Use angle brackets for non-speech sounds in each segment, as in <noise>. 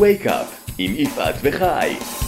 Wake Up עם יפעת וחי.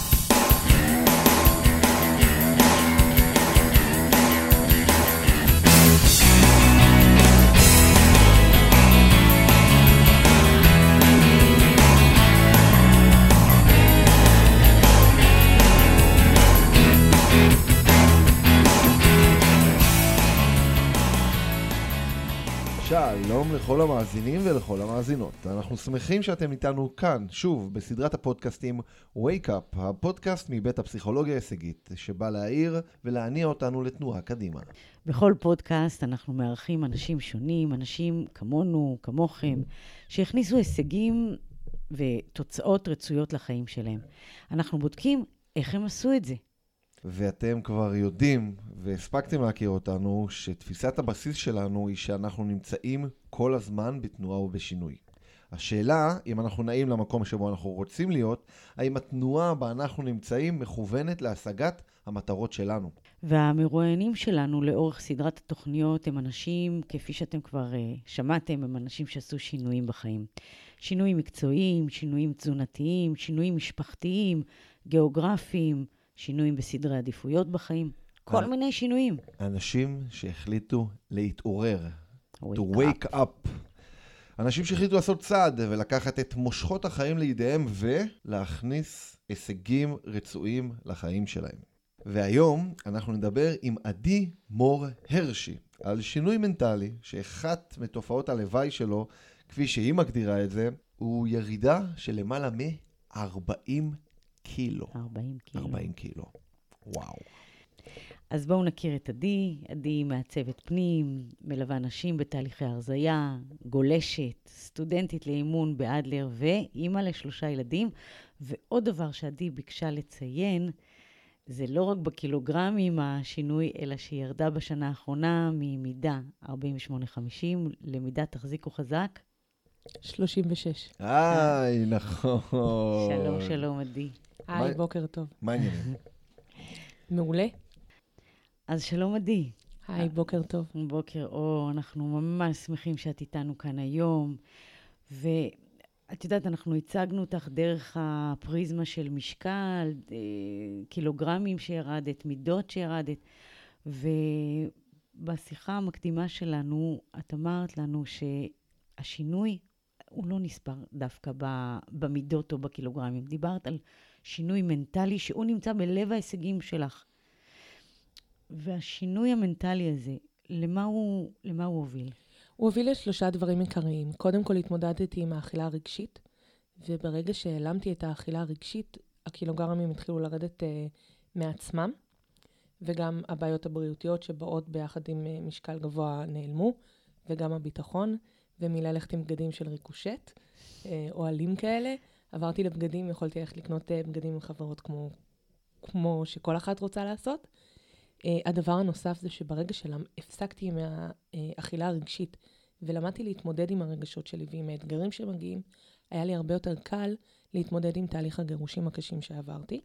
המאזינים ולכל המאזינות. אנחנו שמחים שאתם איתנו כאן, שוב, בסדרת הפודקאסטים Wake Up, הפודקאסט מבית הפסיכולוגיה ההישגית, שבא להעיר ולהניע אותנו לתנועה קדימה. בכל פודקאסט אנחנו מארחים אנשים שונים, אנשים כמונו, כמוכם, שהכניסו הישגים ותוצאות רצויות לחיים שלהם. אנחנו בודקים איך הם עשו את זה. ואתם כבר יודעים, והספקתם להכיר אותנו, שתפיסת הבסיס שלנו היא שאנחנו נמצאים כל הזמן בתנועה ובשינוי. השאלה, אם אנחנו נעים למקום שבו אנחנו רוצים להיות, האם התנועה בה אנחנו נמצאים מכוונת להשגת המטרות שלנו. והמרואיינים שלנו לאורך סדרת התוכניות הם אנשים, כפי שאתם כבר uh, שמעתם, הם אנשים שעשו שינויים בחיים. שינויים מקצועיים, שינויים תזונתיים, שינויים משפחתיים, גיאוגרפיים, שינויים בסדרי עדיפויות בחיים, כל מיני שינויים. אנשים שהחליטו להתעורר, Wake to wake up. אנשים שהחליטו לעשות צעד ולקחת את מושכות החיים לידיהם ולהכניס הישגים רצויים לחיים שלהם. והיום אנחנו נדבר עם עדי מור הרשי על שינוי מנטלי, שאחת מתופעות הלוואי שלו, כפי שהיא מגדירה את זה, הוא ירידה של למעלה מ-40 קילו. 40 קילו. 40 קילו. וואו. אז בואו נכיר את עדי. עדי היא מעצבת פנים, מלווה נשים בתהליכי הרזייה, גולשת, סטודנטית לאימון באדלר ואימא לשלושה ילדים. ועוד דבר שעדי ביקשה לציין, זה לא רק בקילוגרמים השינוי, אלא שהיא ירדה בשנה האחרונה ממידה 48-50 למידה תחזיקו חזק. 36. היי, נכון. שלום, שלום, עדי. היי, בוקר טוב. מה העניינים? <laughs> מעולה. אז שלום, עדי. היי, בוקר טוב. בוקר אור, אנחנו ממש שמחים שאת איתנו כאן היום. ואת יודעת, אנחנו הצגנו אותך דרך הפריזמה של משקל, אה, קילוגרמים שירדת, מידות שירדת. ובשיחה המקדימה שלנו, את אמרת לנו שהשינוי הוא לא נספר דווקא במידות או בקילוגרמים. דיברת על שינוי מנטלי שהוא נמצא בלב ההישגים שלך. והשינוי המנטלי הזה, למה הוא, למה הוא הוביל? הוא הוביל לשלושה דברים עיקריים. קודם כל, התמודדתי עם האכילה הרגשית, וברגע שהעלמתי את האכילה הרגשית, הקילוגרמים התחילו לרדת uh, מעצמם, וגם הבעיות הבריאותיות שבאות ביחד עם uh, משקל גבוה נעלמו, וגם הביטחון, ומללכת עם בגדים של ריקושט, uh, אוהלים כאלה. עברתי לבגדים, יכולתי ללכת לקנות uh, בגדים עם חברות כמו, כמו שכל אחת רוצה לעשות. Uh, הדבר הנוסף זה שברגע שהפסקתי עם האכילה הרגשית ולמדתי להתמודד עם הרגשות שלי ועם האתגרים שמגיעים, היה לי הרבה יותר קל להתמודד עם תהליך הגירושים הקשים שעברתי.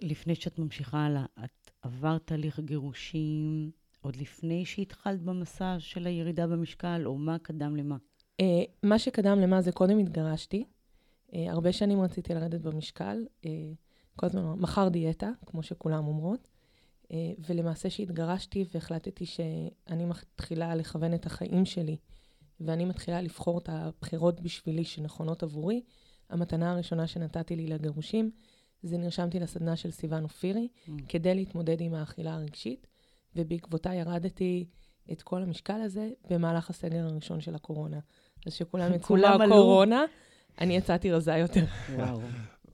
לפני שאת ממשיכה הלאה, את עברת תהליך גירושים עוד לפני שהתחלת במסע של הירידה במשקל, או מה קדם למה? Uh, מה שקדם למה זה קודם התגרשתי. Uh, הרבה שנים רציתי לרדת במשקל, uh, כל הזמן מחר דיאטה, כמו שכולם אומרות. Uh, ולמעשה שהתגרשתי והחלטתי שאני מתחילה לכוון את החיים שלי, ואני מתחילה לבחור את הבחירות בשבילי שנכונות עבורי, המתנה הראשונה שנתתי לי לגירושים, זה נרשמתי לסדנה של סיוון אופירי, Mm. כדי להתמודד עם האכילה הרגשית, ובעקבותה ירדתי את כל המשקל הזה במהלך הסגר הראשון של הקורונה. אז שכולם יצאו. מהקורונה, אני יצאתי רזה יותר. וואו.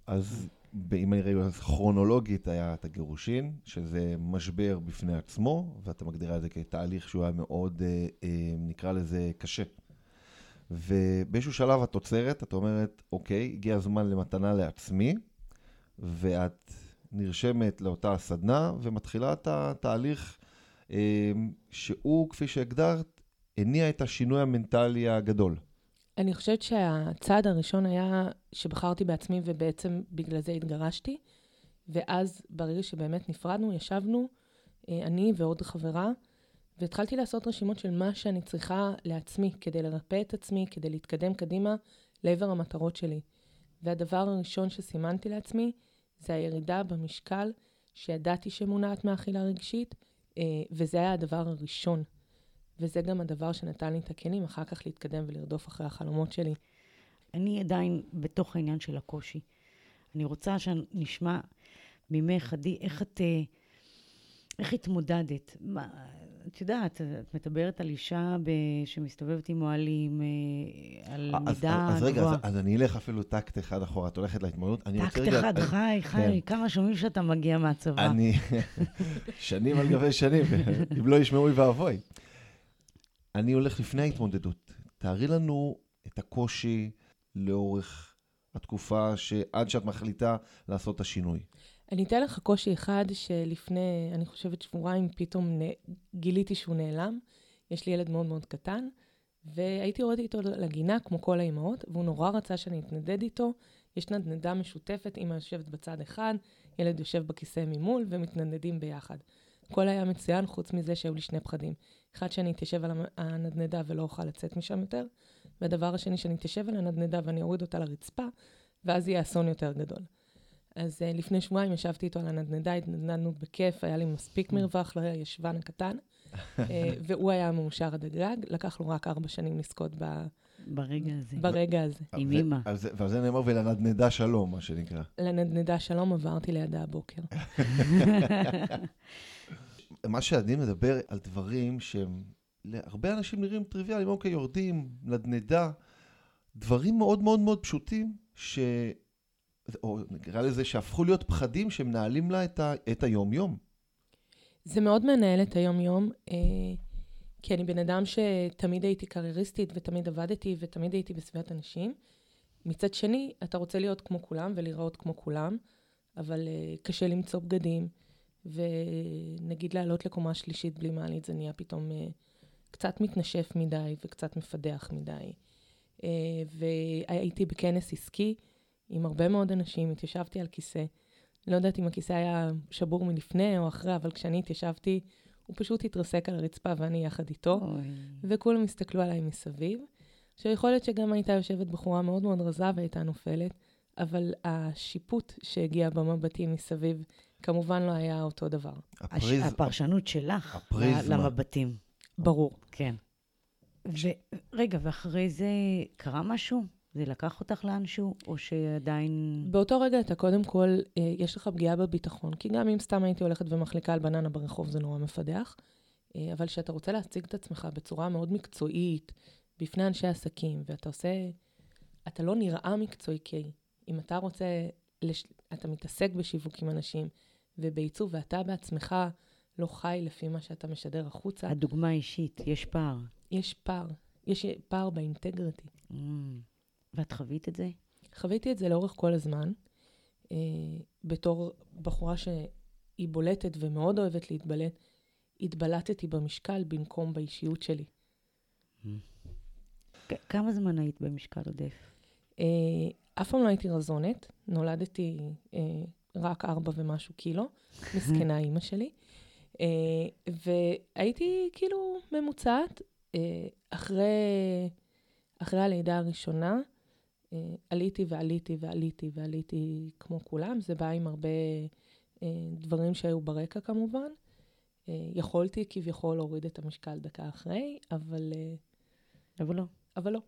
אז ב- אם אני רואה כרונולוגית היה את הגירושין, שזה משבר בפני עצמו, ואתה מגדירה את זה כתהליך שהוא היה מאוד, אה, אה, נקרא לזה, קשה. ובאיזשהו שלב את עוצרת, את אומרת, אוקיי, הגיע הזמן למתנה לעצמי, ואת נרשמת לאותה סדנה ומתחילה את התהליך אה, שהוא, כפי שהגדרת, הניע את השינוי המנטלי הגדול. אני חושבת שהצעד הראשון היה שבחרתי בעצמי ובעצם בגלל זה התגרשתי. ואז ברגע שבאמת נפרדנו, ישבנו, אה, אני ועוד חברה, והתחלתי לעשות רשימות של מה שאני צריכה לעצמי כדי לרפא את עצמי, כדי להתקדם קדימה לעבר המטרות שלי. והדבר הראשון שסימנתי לעצמי זה הירידה במשקל שידעתי שמונעת מאכילה רגשית, אה, וזה היה הדבר הראשון. וזה גם הדבר שנתן לי את הכלים אחר כך להתקדם ולרדוף אחרי החלומות שלי. אני עדיין בתוך העניין של הקושי. אני רוצה שנשמע ממך, עדי, איך את, אה, איך התמודדת? מה, את יודעת, את מדברת על אישה ב, שמסתובבת עם אוהלים, אה, על אז- מידה אז רגע, גבוהה. אז, אז אני אלך אפילו טקט אחד אחורה, את הולכת להתמודדות. אני רוצה טקט רגע- אחד, אני- חי, חי, כמה שומעים שאתה מגיע מהצבא. אני... <laughs> שנים על גבי שנים, <laughs> אם לא ישמעו אוי ואבוי. אני הולך לפני ההתמודדות. תארי לנו את הקושי לאורך התקופה שעד שאת מחליטה לעשות את השינוי. אני אתן לך קושי אחד שלפני, אני חושבת שבועיים, פתאום נ... גיליתי שהוא נעלם. יש לי ילד מאוד מאוד קטן, והייתי יורדת איתו לגינה, כמו כל האימהות, והוא נורא רצה שאני אתנדד איתו. יש נדנדה משותפת, אימא יושבת בצד אחד, ילד יושב בכיסא ממול, ומתנדנדים ביחד. הכל היה מצוין, חוץ מזה שהיו לי שני פחדים. אחד, שאני אתיישב על הנדנדה ולא אוכל לצאת משם יותר, והדבר השני, שאני אתיישב על הנדנדה ואני אוריד אותה לרצפה, ואז יהיה אסון יותר גדול. אז uh, לפני שבועיים ישבתי איתו על הנדנדה, התנדנדנו בכיף, היה לי מספיק מרווח לישבן הקטן, uh, <laughs> והוא היה מאושר עד הגג, לקח לו רק ארבע שנים לזכות ב, ברגע הזה. ברגע הזה. עם אימא. ועל זה נאמר, ולנדנדה שלום, מה שנקרא. לנדנדה שלום עברתי לידה הבוקר. <laughs> מה שעדי מדבר על דברים שהם להרבה אנשים נראים טריוויאליים, אוקיי, יורדים, נדנדה, דברים מאוד מאוד מאוד פשוטים, ש... או נקרא לזה שהפכו להיות פחדים שמנהלים לה את, ה... את היום-יום. זה מאוד מנהל את היום-יום, אה, כי אני בן אדם שתמיד הייתי קרייריסטית ותמיד עבדתי ותמיד הייתי בסביבת אנשים. מצד שני, אתה רוצה להיות כמו כולם ולהיראות כמו כולם, אבל אה, קשה למצוא בגדים, ונגיד לעלות לקומה שלישית בלי מעלית, זה נהיה פתאום אה, קצת מתנשף מדי וקצת מפדח מדי. אה, והייתי בכנס עסקי עם הרבה מאוד אנשים, התיישבתי על כיסא. לא יודעת אם הכיסא היה שבור מלפני או אחרי, אבל כשאני התיישבתי, הוא פשוט התרסק על הרצפה ואני יחד איתו, אוי. וכולם הסתכלו עליי מסביב. עכשיו, יכול להיות שגם הייתה יושבת בחורה מאוד מאוד רזה והייתה נופלת, אבל השיפוט שהגיע במבטים מסביב, כמובן לא היה אותו דבר. הש- הפריז... הפרשנות שלך הפריזמה. למבטים. ברור. כן. ורגע, ואחרי זה קרה משהו? זה לקח אותך לאנשהו, או שעדיין... באותו רגע אתה קודם כל, אה, יש לך פגיעה בביטחון, כי גם אם סתם הייתי הולכת ומחליקה על בננה ברחוב זה נורא מפדח, אה, אבל כשאתה רוצה להציג את עצמך בצורה מאוד מקצועית, בפני אנשי עסקים, ואתה עושה, אתה לא נראה מקצועי, כי אם אתה רוצה, לש... אתה מתעסק בשיווק עם אנשים ובעיצוב, ואתה בעצמך לא חי לפי מה שאתה משדר החוצה, הדוגמה האישית, יש פער. יש פער, יש פער באינטגריטי. Mm. ואת חווית את זה? חוויתי את זה לאורך כל הזמן, אה, בתור בחורה שהיא בולטת ומאוד אוהבת להתבלט, התבלטתי במשקל במקום באישיות שלי. כמה זמן היית במשקל עודף? אה, אף פעם לא הייתי רזונת, נולדתי אה, רק ארבע ומשהו קילו, <laughs> מסכנה אימא שלי. אה, והייתי כאילו ממוצעת. אה, אחרי, אחרי הלידה הראשונה, עליתי ועליתי ועליתי ועליתי כמו כולם. זה בא עם הרבה אה, דברים שהיו ברקע כמובן. אה, יכולתי כביכול להוריד את המשקל דקה אחרי, אבל, אה, אבל לא. אבל לא.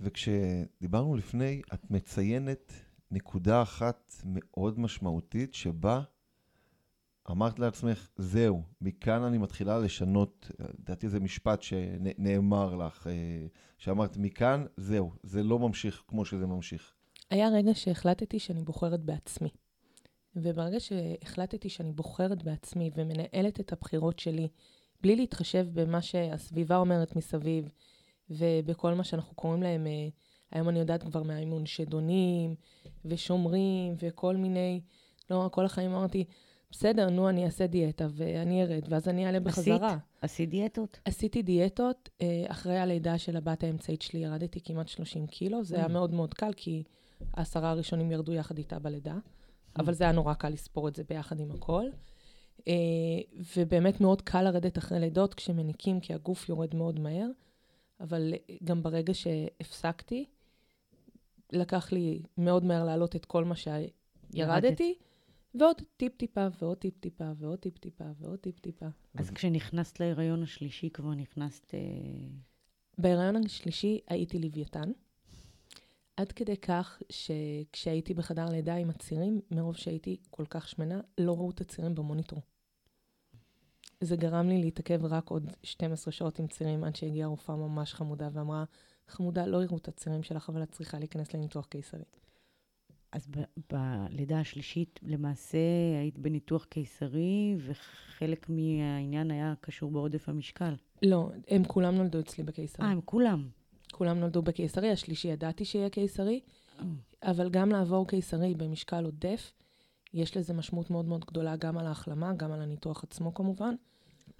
וכשדיברנו לפני, את מציינת נקודה אחת מאוד משמעותית שבה אמרת לעצמך, זהו, מכאן אני מתחילה לשנות, לדעתי זה משפט שנאמר לך, אה, שאמרת, מכאן, זהו, זה לא ממשיך כמו שזה ממשיך. היה רגע שהחלטתי שאני בוחרת בעצמי. וברגע שהחלטתי שאני בוחרת בעצמי ומנהלת את הבחירות שלי, בלי להתחשב במה שהסביבה אומרת מסביב, ובכל מה שאנחנו קוראים להם, אה, היום אני יודעת כבר מהאימון, שדונים, ושומרים, וכל מיני, לא, כל החיים אמרתי, בסדר, נו, אני אעשה דיאטה, ואני ארד, ואז אני אעלה בחזרה. עשית דיאטות? עשיתי דיאטות, אה, אחרי הלידה של הבת האמצעית שלי ירדתי כמעט 30 קילו, זה היה Mm. מאוד מאוד קל, כי העשרה הראשונים ירדו יחד איתה בלידה, אבל זה היה נורא קל לספור את זה ביחד עם הכל. אה, ובאמת מאוד קל לרדת אחרי לידות כשמניקים, כי הגוף יורד מאוד מהר, אבל גם ברגע שהפסקתי, לקח לי מאוד מהר להעלות את כל מה ירדת. שירדתי, ועוד טיפ-טיפה, ועוד טיפ-טיפה, ועוד טיפ-טיפה, ועוד טיפ-טיפה. אז כשנכנסת להיריון השלישי כבר נכנסת... אה, בהיריון השלישי הייתי לוויתן, עד כדי כך שכשהייתי בחדר לידה עם הצירים, מרוב שהייתי כל כך שמנה, לא ראו את הצירים במוניטור. זה גרם לי להתעכב רק עוד 12 שעות עם צירים, עד שהגיעה רופאה ממש חמודה ואמרה, חמודה, לא יראו את הצירים שלך, אבל את צריכה להיכנס לניתוח קיסרי. אז ב- בלידה השלישית למעשה היית בניתוח קיסרי, וחלק מהעניין היה קשור בעודף המשקל. לא, הם כולם נולדו אצלי בקיסרי. אה, הם כולם. כולם נולדו בקיסרי, השלישי ידעתי שיהיה קיסרי, אבל גם לעבור קיסרי במשקל עודף, יש לזה משמעות מאוד מאוד גדולה גם על ההחלמה, גם על הניתוח עצמו כמובן.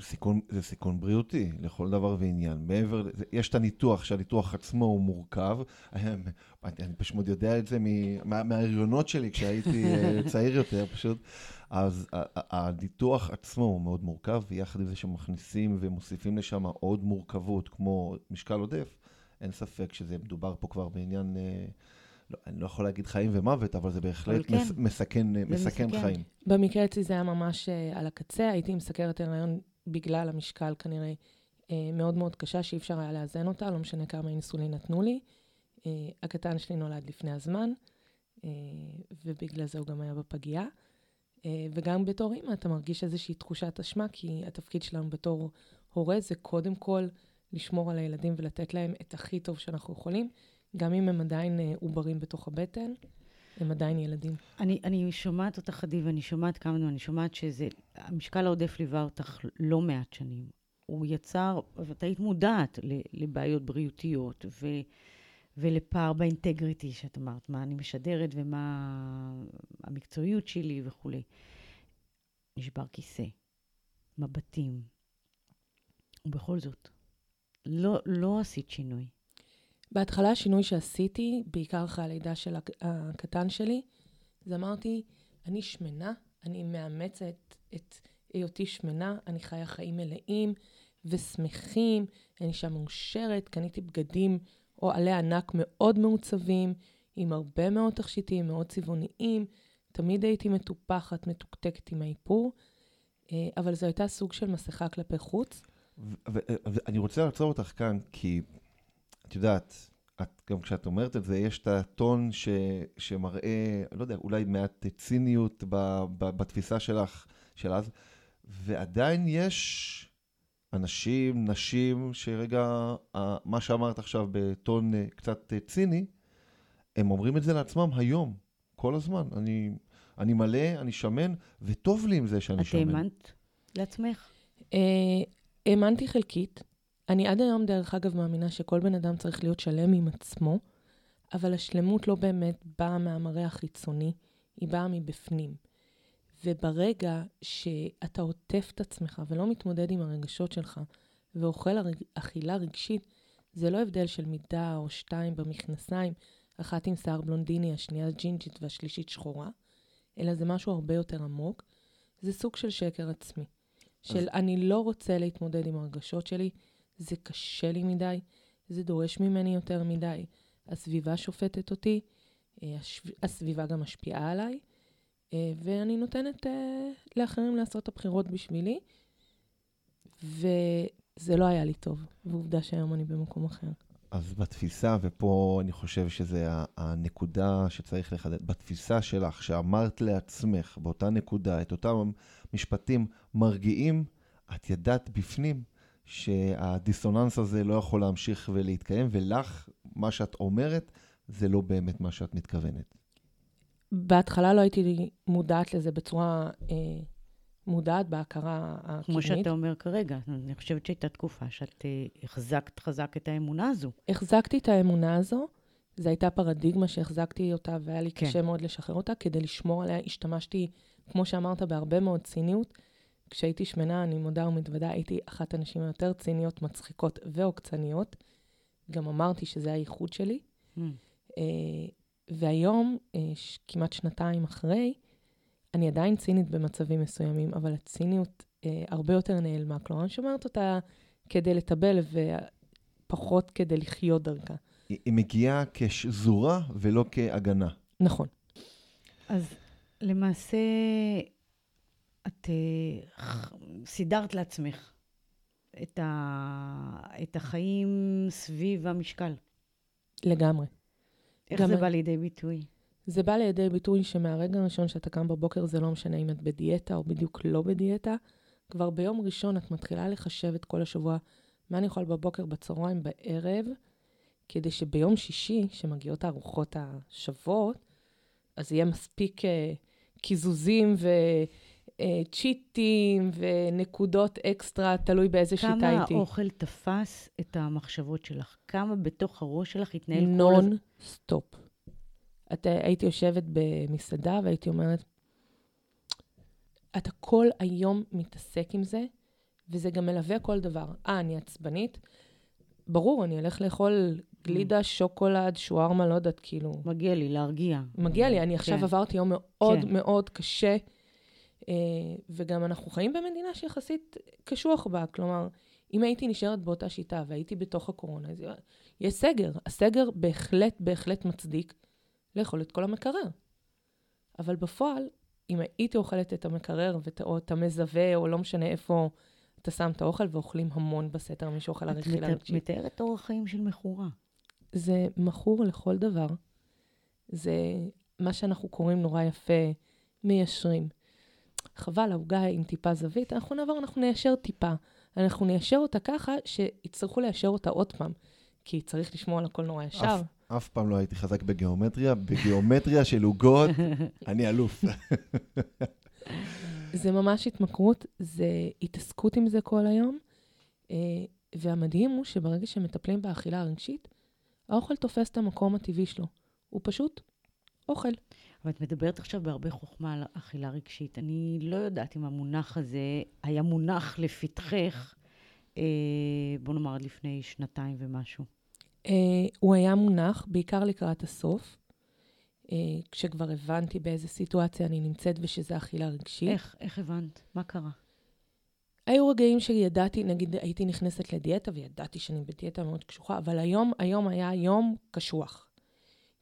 סיכון, זה סיכון בריאותי לכל דבר ועניין. מעבר, יש את הניתוח, שהניתוח עצמו הוא מורכב. אני, אני פשוט יודע את זה מההריונות שלי כשהייתי אה, <laughs> צעיר יותר, פשוט. אז הניתוח עצמו הוא מאוד מורכב, ויחד עם זה שמכניסים ומוסיפים לשם עוד מורכבות, כמו משקל עודף, אין ספק שזה מדובר פה כבר בעניין, אה, לא, אני לא יכול להגיד חיים ומוות, אבל זה בהחלט כן. מס, מסכן, אה, מסכן מסכן. חיים. במקרה אצלי זה היה ממש על הקצה, הייתי עם סכרת הריון בגלל המשקל כנראה uh, מאוד מאוד קשה, שאי אפשר היה לאזן אותה, לא משנה כמה אינסולין נתנו לי. Uh, הקטן שלי נולד לפני הזמן, uh, ובגלל זה הוא גם היה בפגייה. וגם בתור אימא אתה מרגיש איזושהי תחושת אשמה, כי התפקיד שלנו בתור הורה זה קודם כל לשמור על הילדים ולתת להם את הכי טוב שאנחנו יכולים, גם אם הם עדיין עוברים בתוך הבטן, הם עדיין ילדים. אני, אני שומעת אותך, עדי, ואני שומעת כמה דברים, אני שומעת שזה, המשקל העודף ליווה אותך לא מעט שנים. הוא יצר, ואת היית מודעת לבעיות בריאותיות ו, ולפער באינטגריטי, שאת אמרת, מה אני משדרת ומה המקצועיות שלי וכולי. נשבר כיסא, מבטים, ובכל זאת, לא, לא עשית שינוי. בהתחלה השינוי שעשיתי, בעיקר אחרי הלידה של הק- הקטן שלי, זה אמרתי, אני שמנה, אני מאמצת את היותי שמנה, אני חיה חיים מלאים ושמחים, אני אישה מאושרת, קניתי בגדים או עלי ענק מאוד מעוצבים, עם הרבה מאוד תכשיטים, מאוד צבעוניים, תמיד הייתי מטופחת, מתוקתקת עם האיפור, אה, אבל זו הייתה סוג של מסכה כלפי חוץ. ואני רוצה לעצור אותך כאן, כי את יודעת, את, גם כשאת אומרת את זה, יש את הטון ש, שמראה, לא יודע, אולי מעט ציניות ב, ב, בתפיסה שלך, של אז, ועדיין יש אנשים, נשים, שרגע, מה שאמרת עכשיו בטון אה, קצת אה, ציני, הם אומרים את זה לעצמם היום, כל הזמן. אני, אני מלא, אני שמן, וטוב לי עם זה שאני את שמן. האמנת לעצמך? אה, האמנתי חלקית. אני עד היום, דרך אגב, מאמינה שכל בן אדם צריך להיות שלם עם עצמו, אבל השלמות לא באמת באה מהמראה החיצוני, היא באה מבפנים. וברגע שאתה עוטף את עצמך ולא מתמודד עם הרגשות שלך, ואוכל. אכילה רגשית, זה לא הבדל של מידה או שתיים במכנסיים, אחת עם שיער בלונדיני, השנייה ג'ינג'ית והשלישית שחורה, אלא זה משהו הרבה יותר עמוק. זה סוג של שקר עצמי. של אני לא רוצה להתמודד עם הרגשות שלי, זה קשה לי מדי, זה דורש ממני יותר מדי. הסביבה שופטת אותי, אה, הסביבה גם משפיעה עליי, אה, ואני נותנת אה, לאחרים לעשות את הבחירות בשבילי, וזה לא היה לי טוב, ועובדה שהיום אני במקום אחר. אז בתפיסה, ופה אני חושב שזה ה- הנקודה שצריך לחדד, בתפיסה שלך, שאמרת לעצמך באותה נקודה את אותם משפטים מרגיעים, את ידעת בפנים שהדיסוננס הזה לא יכול להמשיך ולהתקיים, ולך, מה שאת אומרת, זה לא באמת מה שאת מתכוונת. בהתחלה לא הייתי מודעת לזה בצורה אה, מודעת, בהכרה הקדמית. כמו שאתה אומר כרגע, אני חושבת שהייתה תקופה שאת אה, החזקת חזק את האמונה הזו. החזקתי את האמונה הזו, זו הייתה פרדיגמה שהחזקתי אותה והיה לי כן. קשה מאוד לשחרר אותה. כדי לשמור עליה השתמשתי, כמו שאמרת, בהרבה מאוד ציניות. כשהייתי שמנה, אני מודה ומתוודה, הייתי אחת הנשים היותר ציניות, מצחיקות ועוקצניות. גם אמרתי שזה הייחוד שלי. Mm. אה, והיום, אה, ש- כמעט שנתיים אחרי, אני עדיין צינית במצבים מסוימים, אבל הציניות אה, הרבה יותר נעלמה. כלומר, אני שומרת אותה כדי לטבל ופחות כדי לחיות דרכה. היא היא מגיעה כשזורה ולא כהגנה. נכון. אז למעשה, את אה, סידרת לעצמך את, ה... את החיים סביב המשקל. לגמרי. איך גם זה בא לידי ביטוי? זה בא לידי ביטוי שמהרגע הראשון שאתה קם בבוקר, זה לא משנה אם את בדיאטה או בדיוק לא בדיאטה, כבר ביום ראשון את מתחילה לחשב את כל השבוע, מה אני יכול בבוקר, בצהריים, בערב, כדי שביום שישי, שמגיעות הארוחות השוות, אז יהיה מספיק אה, קיזוזים וצ'יטים ונקודות אקסטרה, תלוי באיזה שיטה כמה איתי. האוכל תפס את המחשבות שלך? כמה בתוך הראש שלך התנהל כל נון? סטופ. את, הייתי יושבת במסעדה והייתי אומרת, אתה כל היום מתעסק עם זה, וזה גם מלווה כל דבר. אה, אני עצבנית? ברור, אני אלך לאכול גלידה, שוקולד, שוארמה, לא יודעת, כאילו, מגיע לי להרגיע. מגיע לי. אני עכשיו כן. עברתי יום מאוד כן. מאוד קשה, אה, וגם אנחנו חיים במדינה שיחסית קשוח בה. כלומר, אם הייתי נשארת באותה שיטה והייתי בתוך הקורונה, אז יש סגר. הסגר בהחלט, בהחלט מצדיק לאכול את כל המקרר. אבל בפועל, אם הייתי אוכלת את המקרר ואת- או את המזווה, או לא משנה איפה אתה שם את האוכל, ואוכלים המון בסתר, מי שאוכל את אכילה מת- רגשית. מתארת אורח חיים של מכורה. זה מכור לכל דבר. זה מה שאנחנו קוראים נורא יפה, מיישרים. חבל, העוגה עם טיפה זווית, אנחנו נעבור, אנחנו ניישר טיפה. אנחנו ניישר אותה ככה שיצטרכו ליישר אותה עוד פעם. כי צריך לשמור על הכל נורא ישר. אף, אף פעם לא הייתי חזק בגיאומטריה, בגיאומטריה של עוגות, <laughs> אני אלוף. <laughs> זה ממש התמכרות, זה התעסקות עם זה כל היום. אה, והמדהים הוא שברגע שמטפלים באכילה הרגשית, האוכל תופס את המקום הטבעי שלו. הוא פשוט אוכל. אבל את מדברת עכשיו בהרבה חוכמה על אכילה רגשית. אני לא יודעת אם המונח הזה היה מונח לפתחך, אה, בוא נאמר עד לפני שנתיים ומשהו. Uh, הוא היה מונח בעיקר לקראת הסוף, uh, כשכבר הבנתי באיזה סיטואציה אני נמצאת ושזה אכילה רגשית. איך, איך הבנת? מה קרה? היו רגעים שידעתי, נגיד הייתי נכנסת לדיאטה וידעתי שאני בדיאטה מאוד קשוחה, אבל היום, היום היה יום קשוח.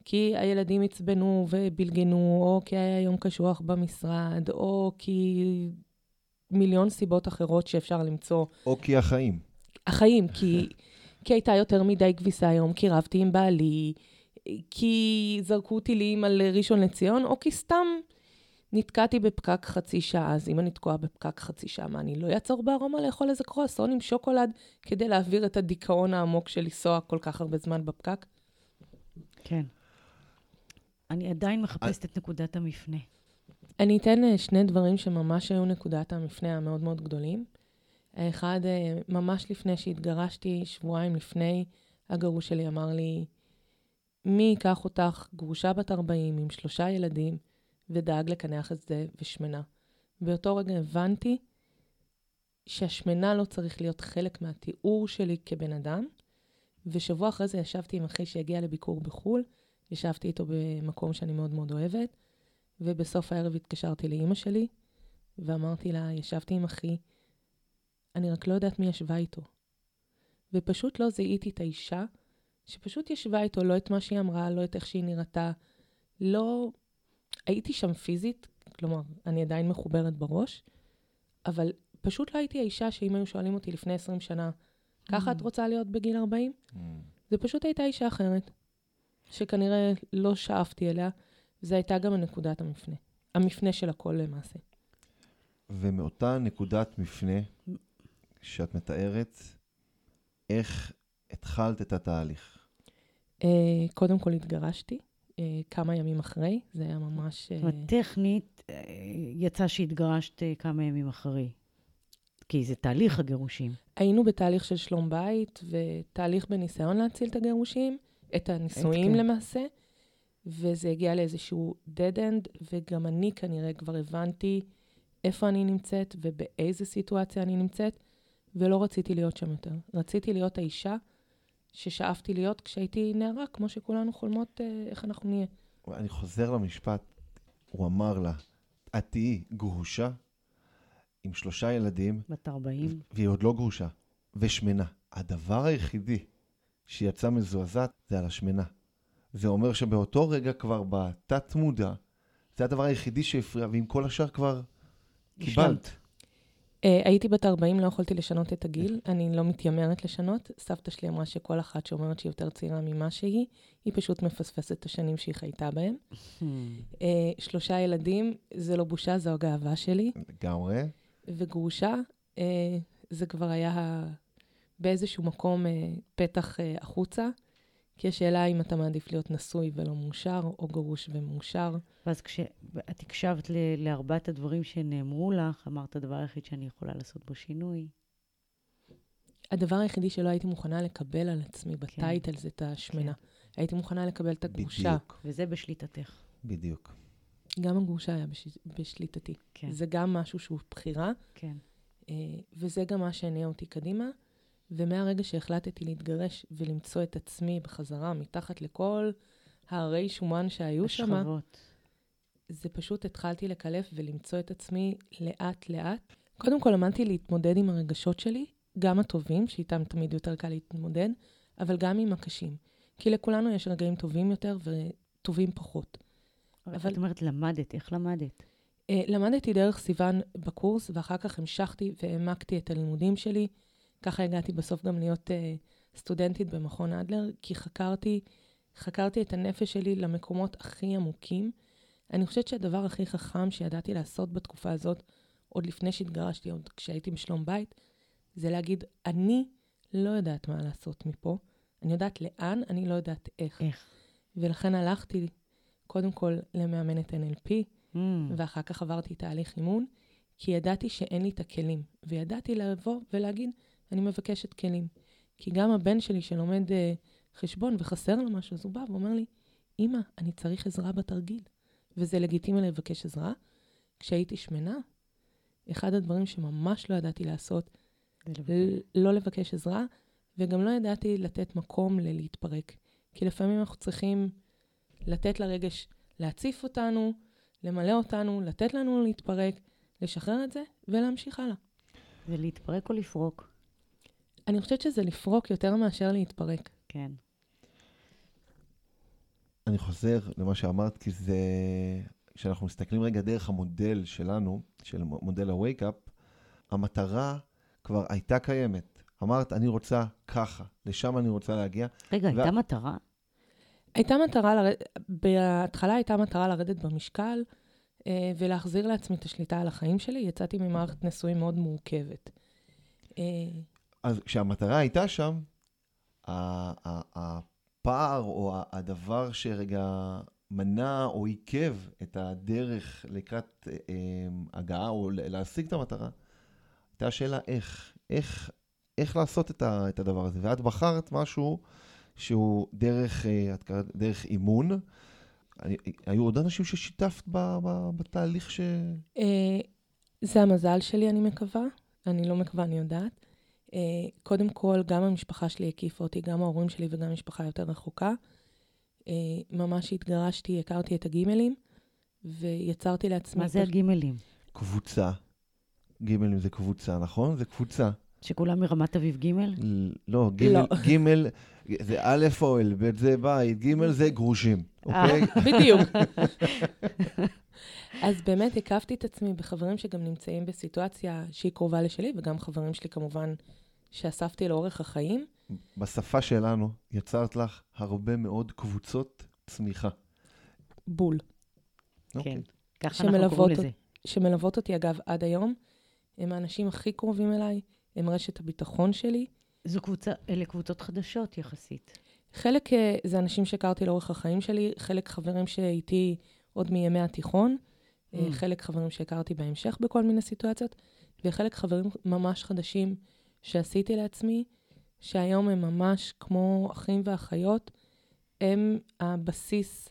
כי הילדים עצבנו ובלגנו, או כי היה יום קשוח במשרד, או כי מיליון סיבות אחרות שאפשר למצוא. או כי החיים. החיים, כי, <laughs> כי הייתה יותר מדי כביסה היום, כי רבתי עם בעלי, כי זרקו טילים על ראשון לציון, או כי סתם נתקעתי בפקק חצי שעה. אז אם אני תקועה בפקק חצי שעה, מה, אני לא אעצור בארומה לאכול איזה קרואסון עם שוקולד כדי להעביר את הדיכאון העמוק של לנסוע כל כך הרבה זמן בפקק? כן. אני עדיין מחפשת את נקודת המפנה. אני אתן אה, שני דברים שממש היו נקודת המפנה המאוד מאוד גדולים. האחד, אה, ממש לפני שהתגרשתי, שבועיים לפני, הגרוש שלי אמר לי, מי ייקח אותך, גרושה בת 40 עם שלושה ילדים, ודאג לקנח את זה ושמנה. באותו רגע הבנתי שהשמנה לא צריך להיות חלק מהתיאור שלי כבן אדם, ושבוע אחרי זה ישבתי עם אחי שהגיע לביקור בחו"ל, ישבתי איתו במקום שאני מאוד מאוד אוהבת, ובסוף הערב התקשרתי לאימא שלי, ואמרתי לה, ישבתי עם אחי, אני רק לא יודעת מי ישבה איתו. ופשוט לא זיהיתי את האישה שפשוט ישבה איתו, לא את מה שהיא אמרה, לא את איך שהיא נראתה, לא... הייתי שם פיזית, כלומר, אני עדיין מחוברת בראש, אבל פשוט לא הייתי האישה שאם היו שואלים אותי לפני 20 שנה, ככה את רוצה להיות בגיל 40? זה פשוט הייתה אישה אחרת, שכנראה לא שאפתי אליה, זו הייתה גם נקודת המפנה. המפנה של הכל למעשה. ומאותה נקודת מפנה שאת מתארת, איך התחלת את התהליך? Uh, קודם כל התגרשתי, uh, כמה ימים אחרי, זה היה ממש... זאת אומרת, טכנית, אה, יצא שהתגרשת אה, כמה ימים אחרי. כי זה תהליך הגירושים. היינו בתהליך של שלום בית, ותהליך בניסיון להציל את הגירושים, את הנישואים כן. למעשה, וזה הגיע לאיזשהו dead end, וגם אני כנראה כבר הבנתי איפה אני נמצאת ובאיזה סיטואציה אני נמצאת, ולא רציתי להיות שם יותר. רציתי להיות האישה ששאפתי להיות כשהייתי נערה, כמו שכולנו חולמות אה, איך אנחנו נהיה. אני חוזר למשפט, הוא אמר לה, את תהיי גרושה עם שלושה ילדים, בת 40. והיא עוד לא גרושה, ושמנה. הדבר היחידי שהיא יצאה מזועזעת, זה על השמנה. זה אומר שבאותו רגע כבר בתת מודע, זה הדבר היחידי שהפריע, ועם כל השאר כבר קיבלת. Uh, הייתי בת 40, לא יכולתי לשנות את הגיל, אני לא מתיימרת לשנות. סבתא שלי אמרה שכל אחת שאומרת שהיא יותר צעירה ממה שהיא, היא פשוט מפספסת את השנים שהיא חייתה בהם. Uh, שלושה ילדים, זה לא בושה, זו הגאווה שלי. לגמרי. וגרושה, uh, זה כבר היה באיזשהו מקום uh, פתח uh, החוצה. כי השאלה אם אתה מעדיף להיות נשוי ולא מאושר, או גרוש ומאושר. ואז כשאת הקשבת לארבעת הדברים שנאמרו לך, אמרת, הדבר היחיד שאני יכולה לעשות בו שינוי. הדבר היחידי שלא הייתי מוכנה לקבל על עצמי כן. בטייטל זה את השמנה. כן. הייתי מוכנה לקבל את הגרושה. בדיוק. וזה בשליטתך. בדיוק. גם הגרושה היה בש... בשליטתי. כן. זה גם משהו שהוא בחירה. כן. אה, וזה גם מה שהניע אותי קדימה. ומהרגע שהחלטתי להתגרש ולמצוא את עצמי בחזרה מתחת לכל ההרי שומן שהיו שם. זה פשוט התחלתי לקלף ולמצוא את עצמי לאט-לאט. קודם כל למדתי להתמודד עם הרגשות שלי, גם הטובים, שאיתם תמיד יותר קל להתמודד, אבל גם עם הקשים. כי לכולנו יש רגעים טובים יותר וטובים פחות. אבל, אבל... את אומרת, למדת, איך למדת? Uh, למדתי דרך סיוון בקורס, ואחר כך המשכתי והעמקתי את הלימודים שלי. ככה הגעתי בסוף גם להיות uh, סטודנטית במכון אדלר, כי חקרתי, חקרתי את הנפש שלי למקומות הכי עמוקים. אני חושבת שהדבר הכי חכם שידעתי לעשות בתקופה הזאת, עוד לפני שהתגרשתי, עוד כשהייתי בשלום בית, זה להגיד, אני לא יודעת מה לעשות מפה. אני יודעת לאן, אני לא יודעת איך. איך. ולכן הלכתי קודם כל למאמנת NLP, mm. ואחר כך עברתי תהליך אימון, כי ידעתי שאין לי את הכלים. וידעתי לבוא ולהגיד, אני מבקשת כלים. כי גם הבן שלי שלומד uh, חשבון וחסר לו משהו, אז הוא בא ואומר לי, אמא, אני צריך עזרה בתרגיל. וזה לגיטימי לבקש עזרה. כשהייתי שמנה, אחד הדברים שממש לא ידעתי לעשות, לא לבקש עזרה, וגם לא ידעתי לתת מקום ללהתפרק. כי לפעמים אנחנו צריכים לתת לרגש להציף אותנו, למלא אותנו, לתת לנו להתפרק, לשחרר את זה ולהמשיך הלאה. ולהתפרק או לפרוק? אני חושבת שזה לפרוק יותר מאשר להתפרק. כן. אני חוזר למה שאמרת, כי זה... כשאנחנו מסתכלים רגע דרך המודל שלנו, של מודל ה-wake-up, המטרה כבר הייתה קיימת. אמרת, אני רוצה ככה, לשם אני רוצה להגיע. רגע, ו... הייתה מטרה? הייתה מטרה, לרד... בהתחלה הייתה מטרה לרדת במשקל אה, ולהחזיר לעצמי את השליטה על החיים שלי. יצאתי ממערכת נשואים מאוד מורכבת. אז כשהמטרה הייתה שם, הפער או הדבר שרגע מנע או עיכב את הדרך לקראת אה, הגעה או להשיג את המטרה, הייתה השאלה איך, איך, איך לעשות את, הדבר הזה. ואת בחרת משהו שהוא דרך, אה, דרך אימון. היו עוד אנשים ששיתפת ב, ב, בתהליך ש... אה, זה המזל שלי, אני מקווה. אני לא מקווה, אני יודעת. אה, קודם כל, גם המשפחה שלי הקיפה אותי, גם ההורים שלי וגם משפחה יותר רחוקה. ממש התגרשתי, הכרתי את הגימלים, ויצרתי לעצמי... מה זה הגימלים? קבוצה. גימלים זה קבוצה, נכון? זה קבוצה. שכולם מרמת אביב ג'? לא, ג' לא. זה א' אוהל, ב' זה בית, ג' זה גרושים, אה, אוקיי? <laughs> בדיוק. <laughs> אז באמת הקפתי את עצמי בחברים שגם נמצאים בסיטואציה שהיא קרובה לשלי, וגם חברים שלי כמובן שאספתי לאורך החיים. בשפה שלנו יצרת לך הרבה מאוד קבוצות צמיחה. בול. אוקיי. כן, ככה אנחנו קוראים לזה. שמלוות אותי, אגב, עד היום. הם האנשים הכי קרובים אליי, הם רשת הביטחון שלי. זו קבוצה, אלה קבוצות חדשות יחסית. חלק אה, זה אנשים שהכרתי לאורך החיים שלי, חלק חברים שאיתי עוד מימי התיכון, אה, mm. חלק חברים שהכרתי בהמשך בכל מיני סיטואציות, וחלק חברים ממש חדשים שעשיתי לעצמי, שהיום הם ממש כמו אחים ואחיות, הם הבסיס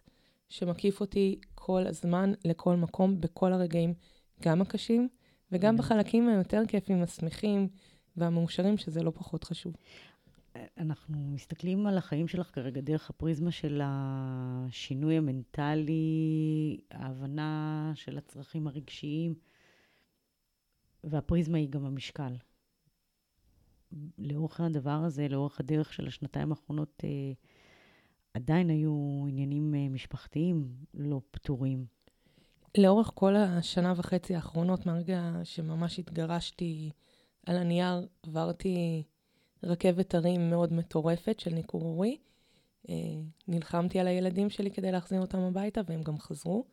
שמקיף אותי כל הזמן, לכל מקום, בכל הרגעים, גם הקשים וגם mm. בחלקים היותר כיפים, השמחים והמאושרים, שזה לא פחות חשוב. אנחנו מסתכלים על החיים שלך כרגע דרך הפריזמה של השינוי המנטלי, ההבנה של הצרכים הרגשיים, והפריזמה היא גם המשקל. לאורך הדבר הזה, לאורך הדרך של השנתיים האחרונות, אה, עדיין היו עניינים אה, משפחתיים לא פתורים. לאורך כל השנה וחצי האחרונות, מהרגע שממש התגרשתי על הנייר, עברתי רכבת הרים מאוד מטורפת של ניכור הורי. אה, נלחמתי על הילדים שלי כדי להחזיר אותם הביתה, והם גם חזרו.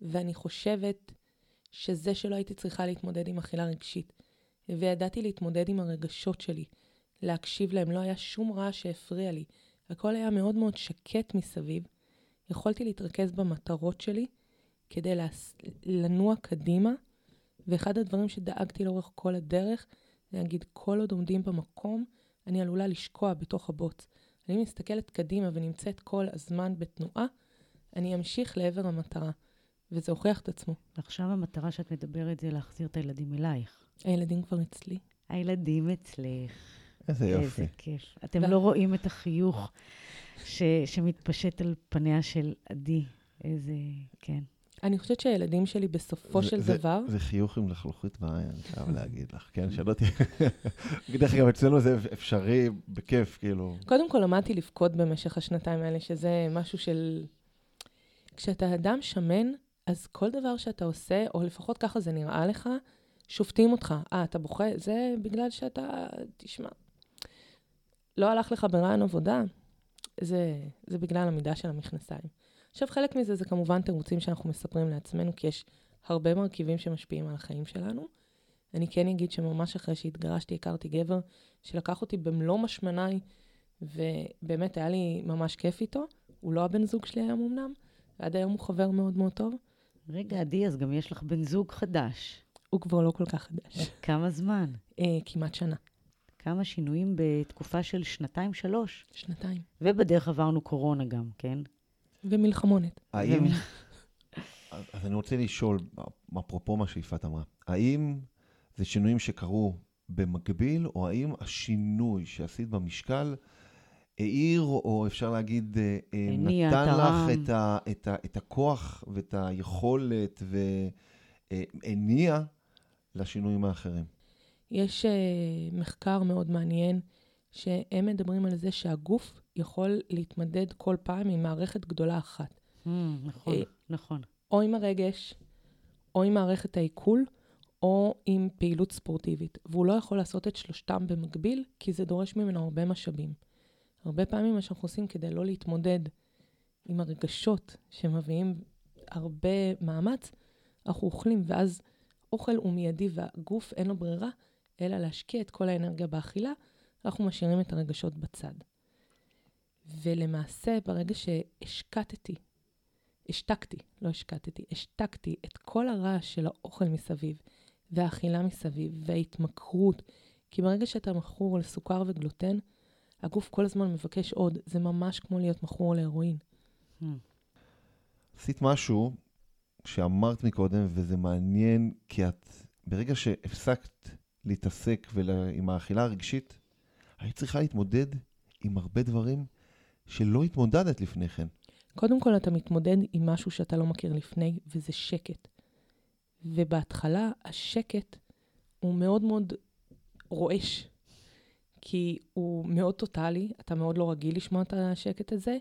ואני חושבת שזה שלא הייתי צריכה להתמודד עם אכילה רגשית, וידעתי להתמודד עם הרגשות שלי, להקשיב להם, לא היה שום רעש שהפריע לי. הכל היה מאוד מאוד שקט מסביב. יכולתי להתרכז במטרות שלי כדי להס... לנוע קדימה, ואחד הדברים שדאגתי לאורך כל הדרך, להגיד, כל עוד עומדים במקום, אני עלולה לשקוע בתוך הבוץ. אני מסתכלת קדימה ונמצאת כל הזמן בתנועה, אני אמשיך לעבר המטרה. וזה הוכיח את עצמו. ועכשיו המטרה שאת מדברת זה להחזיר את הילדים אלייך. הילדים כבר אצלי. הילדים אצלך. איזה יופי. איזה כיף. אתם לא רואים את החיוך ש, שמתפשט על פניה של עדי. איזה, כן. אני חושבת שהילדים שלי בסופו זה- של זה- דבר, זה חיוך עם לחלוכית בעין, אני חייב להגיד לך, כן? שלא תהיה... <laughs> דרך אגב, אצלנו זה אפשרי בכיף, כאילו. קודם כל למדתי לבכות במשך השנתיים האלה, שזה משהו של... כשאתה אדם שמן, אז כל דבר שאתה עושה, או לפחות ככה זה נראה לך, שופטים אותך. אה, אתה בוכה? זה בגלל שאתה... תשמע, לא הלך לך ברעיון עבודה, זה, זה בגלל המידה של המכנסיים. עכשיו, חלק מזה זה כמובן תירוצים שאנחנו מספרים לעצמנו, כי יש הרבה מרכיבים שמשפיעים על החיים שלנו. אני כן אגיד שממש אחרי שהתגרשתי, הכרתי גבר שלקח אותי במלוא משמניי, ובאמת היה לי ממש כיף איתו. הוא לא הבן זוג שלי היום אמנם, ועד היום הוא חבר מאוד מאוד טוב. רגע, עדי, אז גם יש לך בן זוג חדש. הוא כבר לא כל כך חדש. כמה זמן? אה, כמעט שנה, כמה שינויים בתקופה של שנתיים-שלוש. שנתיים. ובדרך עברנו קורונה גם, כן? ומלחמונת. האם... <laughs> אז אני רוצה לשאול, אפרופו מה שיפעת אמרה, האם זה שינויים שקרו במקביל, או האם השינוי שעשית במשקל העיר, או אפשר להגיד, אה, אה, נתן. לך את, ה, את, ה, את הכוח ואת היכולת והניע לשינויים האחרים? יש אה, מחקר מאוד מעניין, שהם מדברים על זה שהגוף יכול להתמדד כל פעם עם מערכת גדולה אחת. Hmm, נכון, אה, נכון. או עם הרגש, או עם מערכת העיכול, או עם פעילות ספורטיבית. והוא לא יכול לעשות את שלושתם במקביל, כי זה דורש ממנו הרבה משאבים. הרבה פעמים מה שאנחנו עושים כדי לא להתמודד עם הרגשות שמביאים הרבה מאמץ, אנחנו אוכלים, ואז אוכל הוא מיידי והגוף אין לו ברירה, אלא להשקיע את כל האנרגיה באכילה, אנחנו משאירים את הרגשות בצד. ולמעשה, ברגע שהשקטתי השתקתי, לא השקטתי, השתקתי את כל הרעש של האוכל מסביב, והאכילה מסביב, וההתמכרות. כי ברגע שאתה מכור לסוכר וגלוטן, הגוף כל הזמן מבקש עוד. זה ממש כמו להיות מכור להרואין. Hmm. עשית משהו שאמרת מקודם, וזה מעניין, כי את, ברגע שהפסקת להתעסק ול... עם האכילה הרגשית, היית צריכה להתמודד עם הרבה דברים שלא התמודדת לפני כן. קודם כל, אתה מתמודד עם משהו שאתה לא מכיר לפני, וזה שקט. ובהתחלה, השקט הוא מאוד מאוד רועש, כי הוא מאוד טוטאלי, אתה מאוד לא רגיל לשמוע את השקט הזה.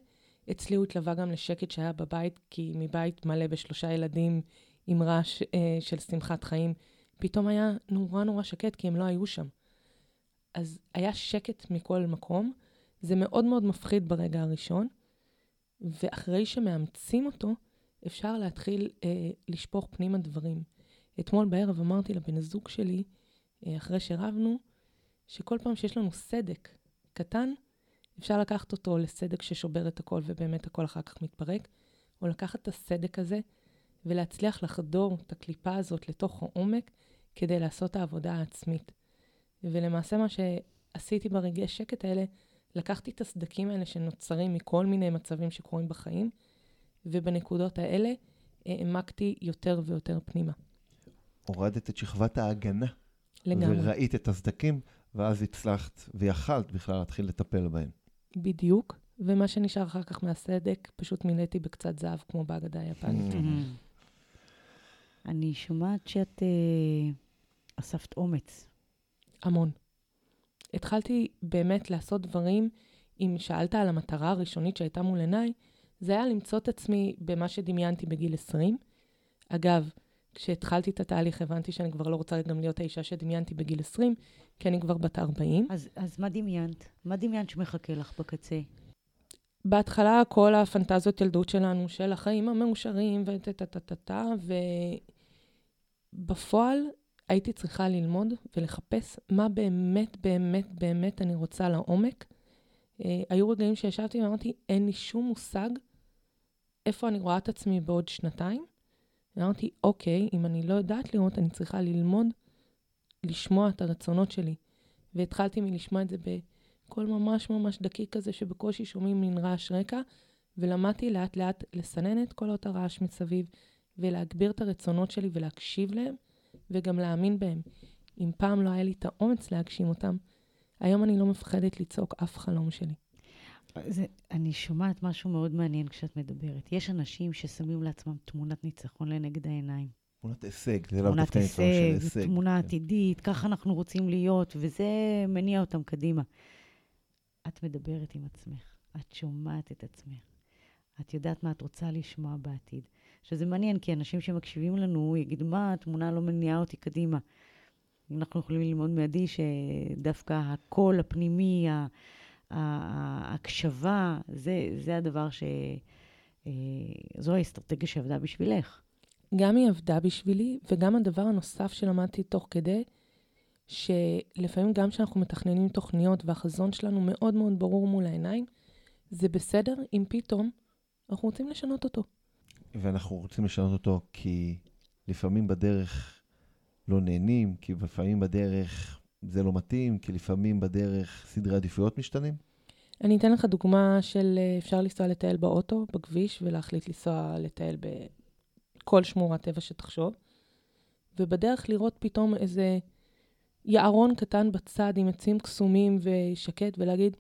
אצלי הוא התלווה גם לשקט שהיה בבית, כי מבית מלא בשלושה ילדים עם רעש אה, של שמחת חיים, פתאום היה נורא נורא שקט, כי הם לא היו שם. אז היה שקט מכל מקום. זה מאוד מאוד מפחיד ברגע הראשון, ואחרי שמאמצים אותו, אפשר להתחיל אה, לשפוך פנימה דברים. אתמול בערב אמרתי לבן זוג שלי, אה, אחרי שרבנו, שכל פעם שיש לנו סדק קטן, אפשר לקחת אותו לסדק ששובר את הכל ובאמת הכל אחר כך מתפרק, או לקחת את הסדק הזה ולהצליח לחדור את הקליפה הזאת לתוך העומק כדי לעשות את העבודה העצמית. ולמעשה מה שעשיתי ברגעי שקט האלה, לקחתי את הסדקים האלה שנוצרים מכל מיני מצבים שקורים בחיים, ובנקודות האלה העמקתי יותר ויותר פנימה. הורדת את שכבת ההגנה, לגמרי. וראית את הסדקים, ואז הצלחת ויכלת בכלל להתחיל לטפל בהם. בדיוק. ומה שנשאר אחר כך מהסדק, פשוט מילאתי בקצת זהב, כמו בהגדה היפנית. Mm. אני שומעת שאת אה, אספת אומץ. המון. התחלתי באמת לעשות דברים, אם שאלת על המטרה הראשונית שהייתה מול עיניי, זה היה למצוא את עצמי במה שדמיינתי בגיל 20. אגב, כשהתחלתי את התהליך הבנתי שאני כבר לא רוצה גם להיות האישה שדמיינתי בגיל 20, כי אני כבר בת 40. אז, אז מה דמיינת? מה דמיינת שמחכה לך בקצה? בהתחלה כל הפנטזיות ילדות שלנו, של החיים המאושרים וטה-טה-טה-טה, ובפועל הייתי צריכה ללמוד ולחפש מה באמת, באמת, באמת אני רוצה לעומק. אה, היו רגעים שישבתי ואמרתי, אין לי שום מושג איפה אני רואה את עצמי בעוד שנתיים. ואמרתי, אוקיי, אם אני לא יודעת לראות, אני צריכה ללמוד, לשמוע את הרצונות שלי. והתחלתי מלשמוע את זה בקול ממש ממש דקיק כזה, שבקושי שומעים מין רעש רקע, ולמדתי לאט לאט לסנן את קולות הרעש מסביב, ולהגביר את הרצונות שלי ולהקשיב להם, וגם להאמין בהם. אם פעם לא היה לי את האומץ להגשים אותם, היום אני לא מפחדת לצעוק אף חלום שלי. זה, אני שומעת משהו מאוד מעניין כשאת מדברת. יש אנשים ששמים לעצמם תמונת ניצחון לנגד העיניים. תמונת הישג, זה לא תמונת דווקא ניצחון של הישג, הישג. תמונה כן. עתידית, ככה אנחנו רוצים להיות, וזה מניע אותם קדימה. את מדברת עם עצמך, את שומעת את עצמך, את יודעת מה את רוצה לשמוע בעתיד. שזה מעניין, כי אנשים שמקשיבים לנו יגידו, מה, התמונה לא מניעה אותי קדימה. אנחנו יכולים ללמוד מעדי שדווקא הקול הפנימי, ה- ההקשבה, זה, זה הדבר ש... אה, זו האסטרטגיה שעבדה בשבילך. גם היא עבדה בשבילי, וגם הדבר הנוסף שלמדתי תוך כדי, שלפעמים גם כשאנחנו מתכננים תוכניות והחזון שלנו מאוד מאוד ברור מול העיניים, זה בסדר אם פתאום אנחנו רוצים לשנות אותו. ואנחנו רוצים לשנות אותו כי לפעמים בדרך לא נהנים, כי לפעמים בדרך זה לא מתאים, כי לפעמים בדרך סדרי עדיפויות משתנים. אני אתן לך דוגמה של אה, אפשר לנסוע לטייל באוטו, בכביש, ולהחליט לנסוע לטייל בכל שמורת טבע שתחשוב, ובדרך לראות פתאום איזה יערון קטן בצד עם עצים קסומים ושקט, ולהגיד,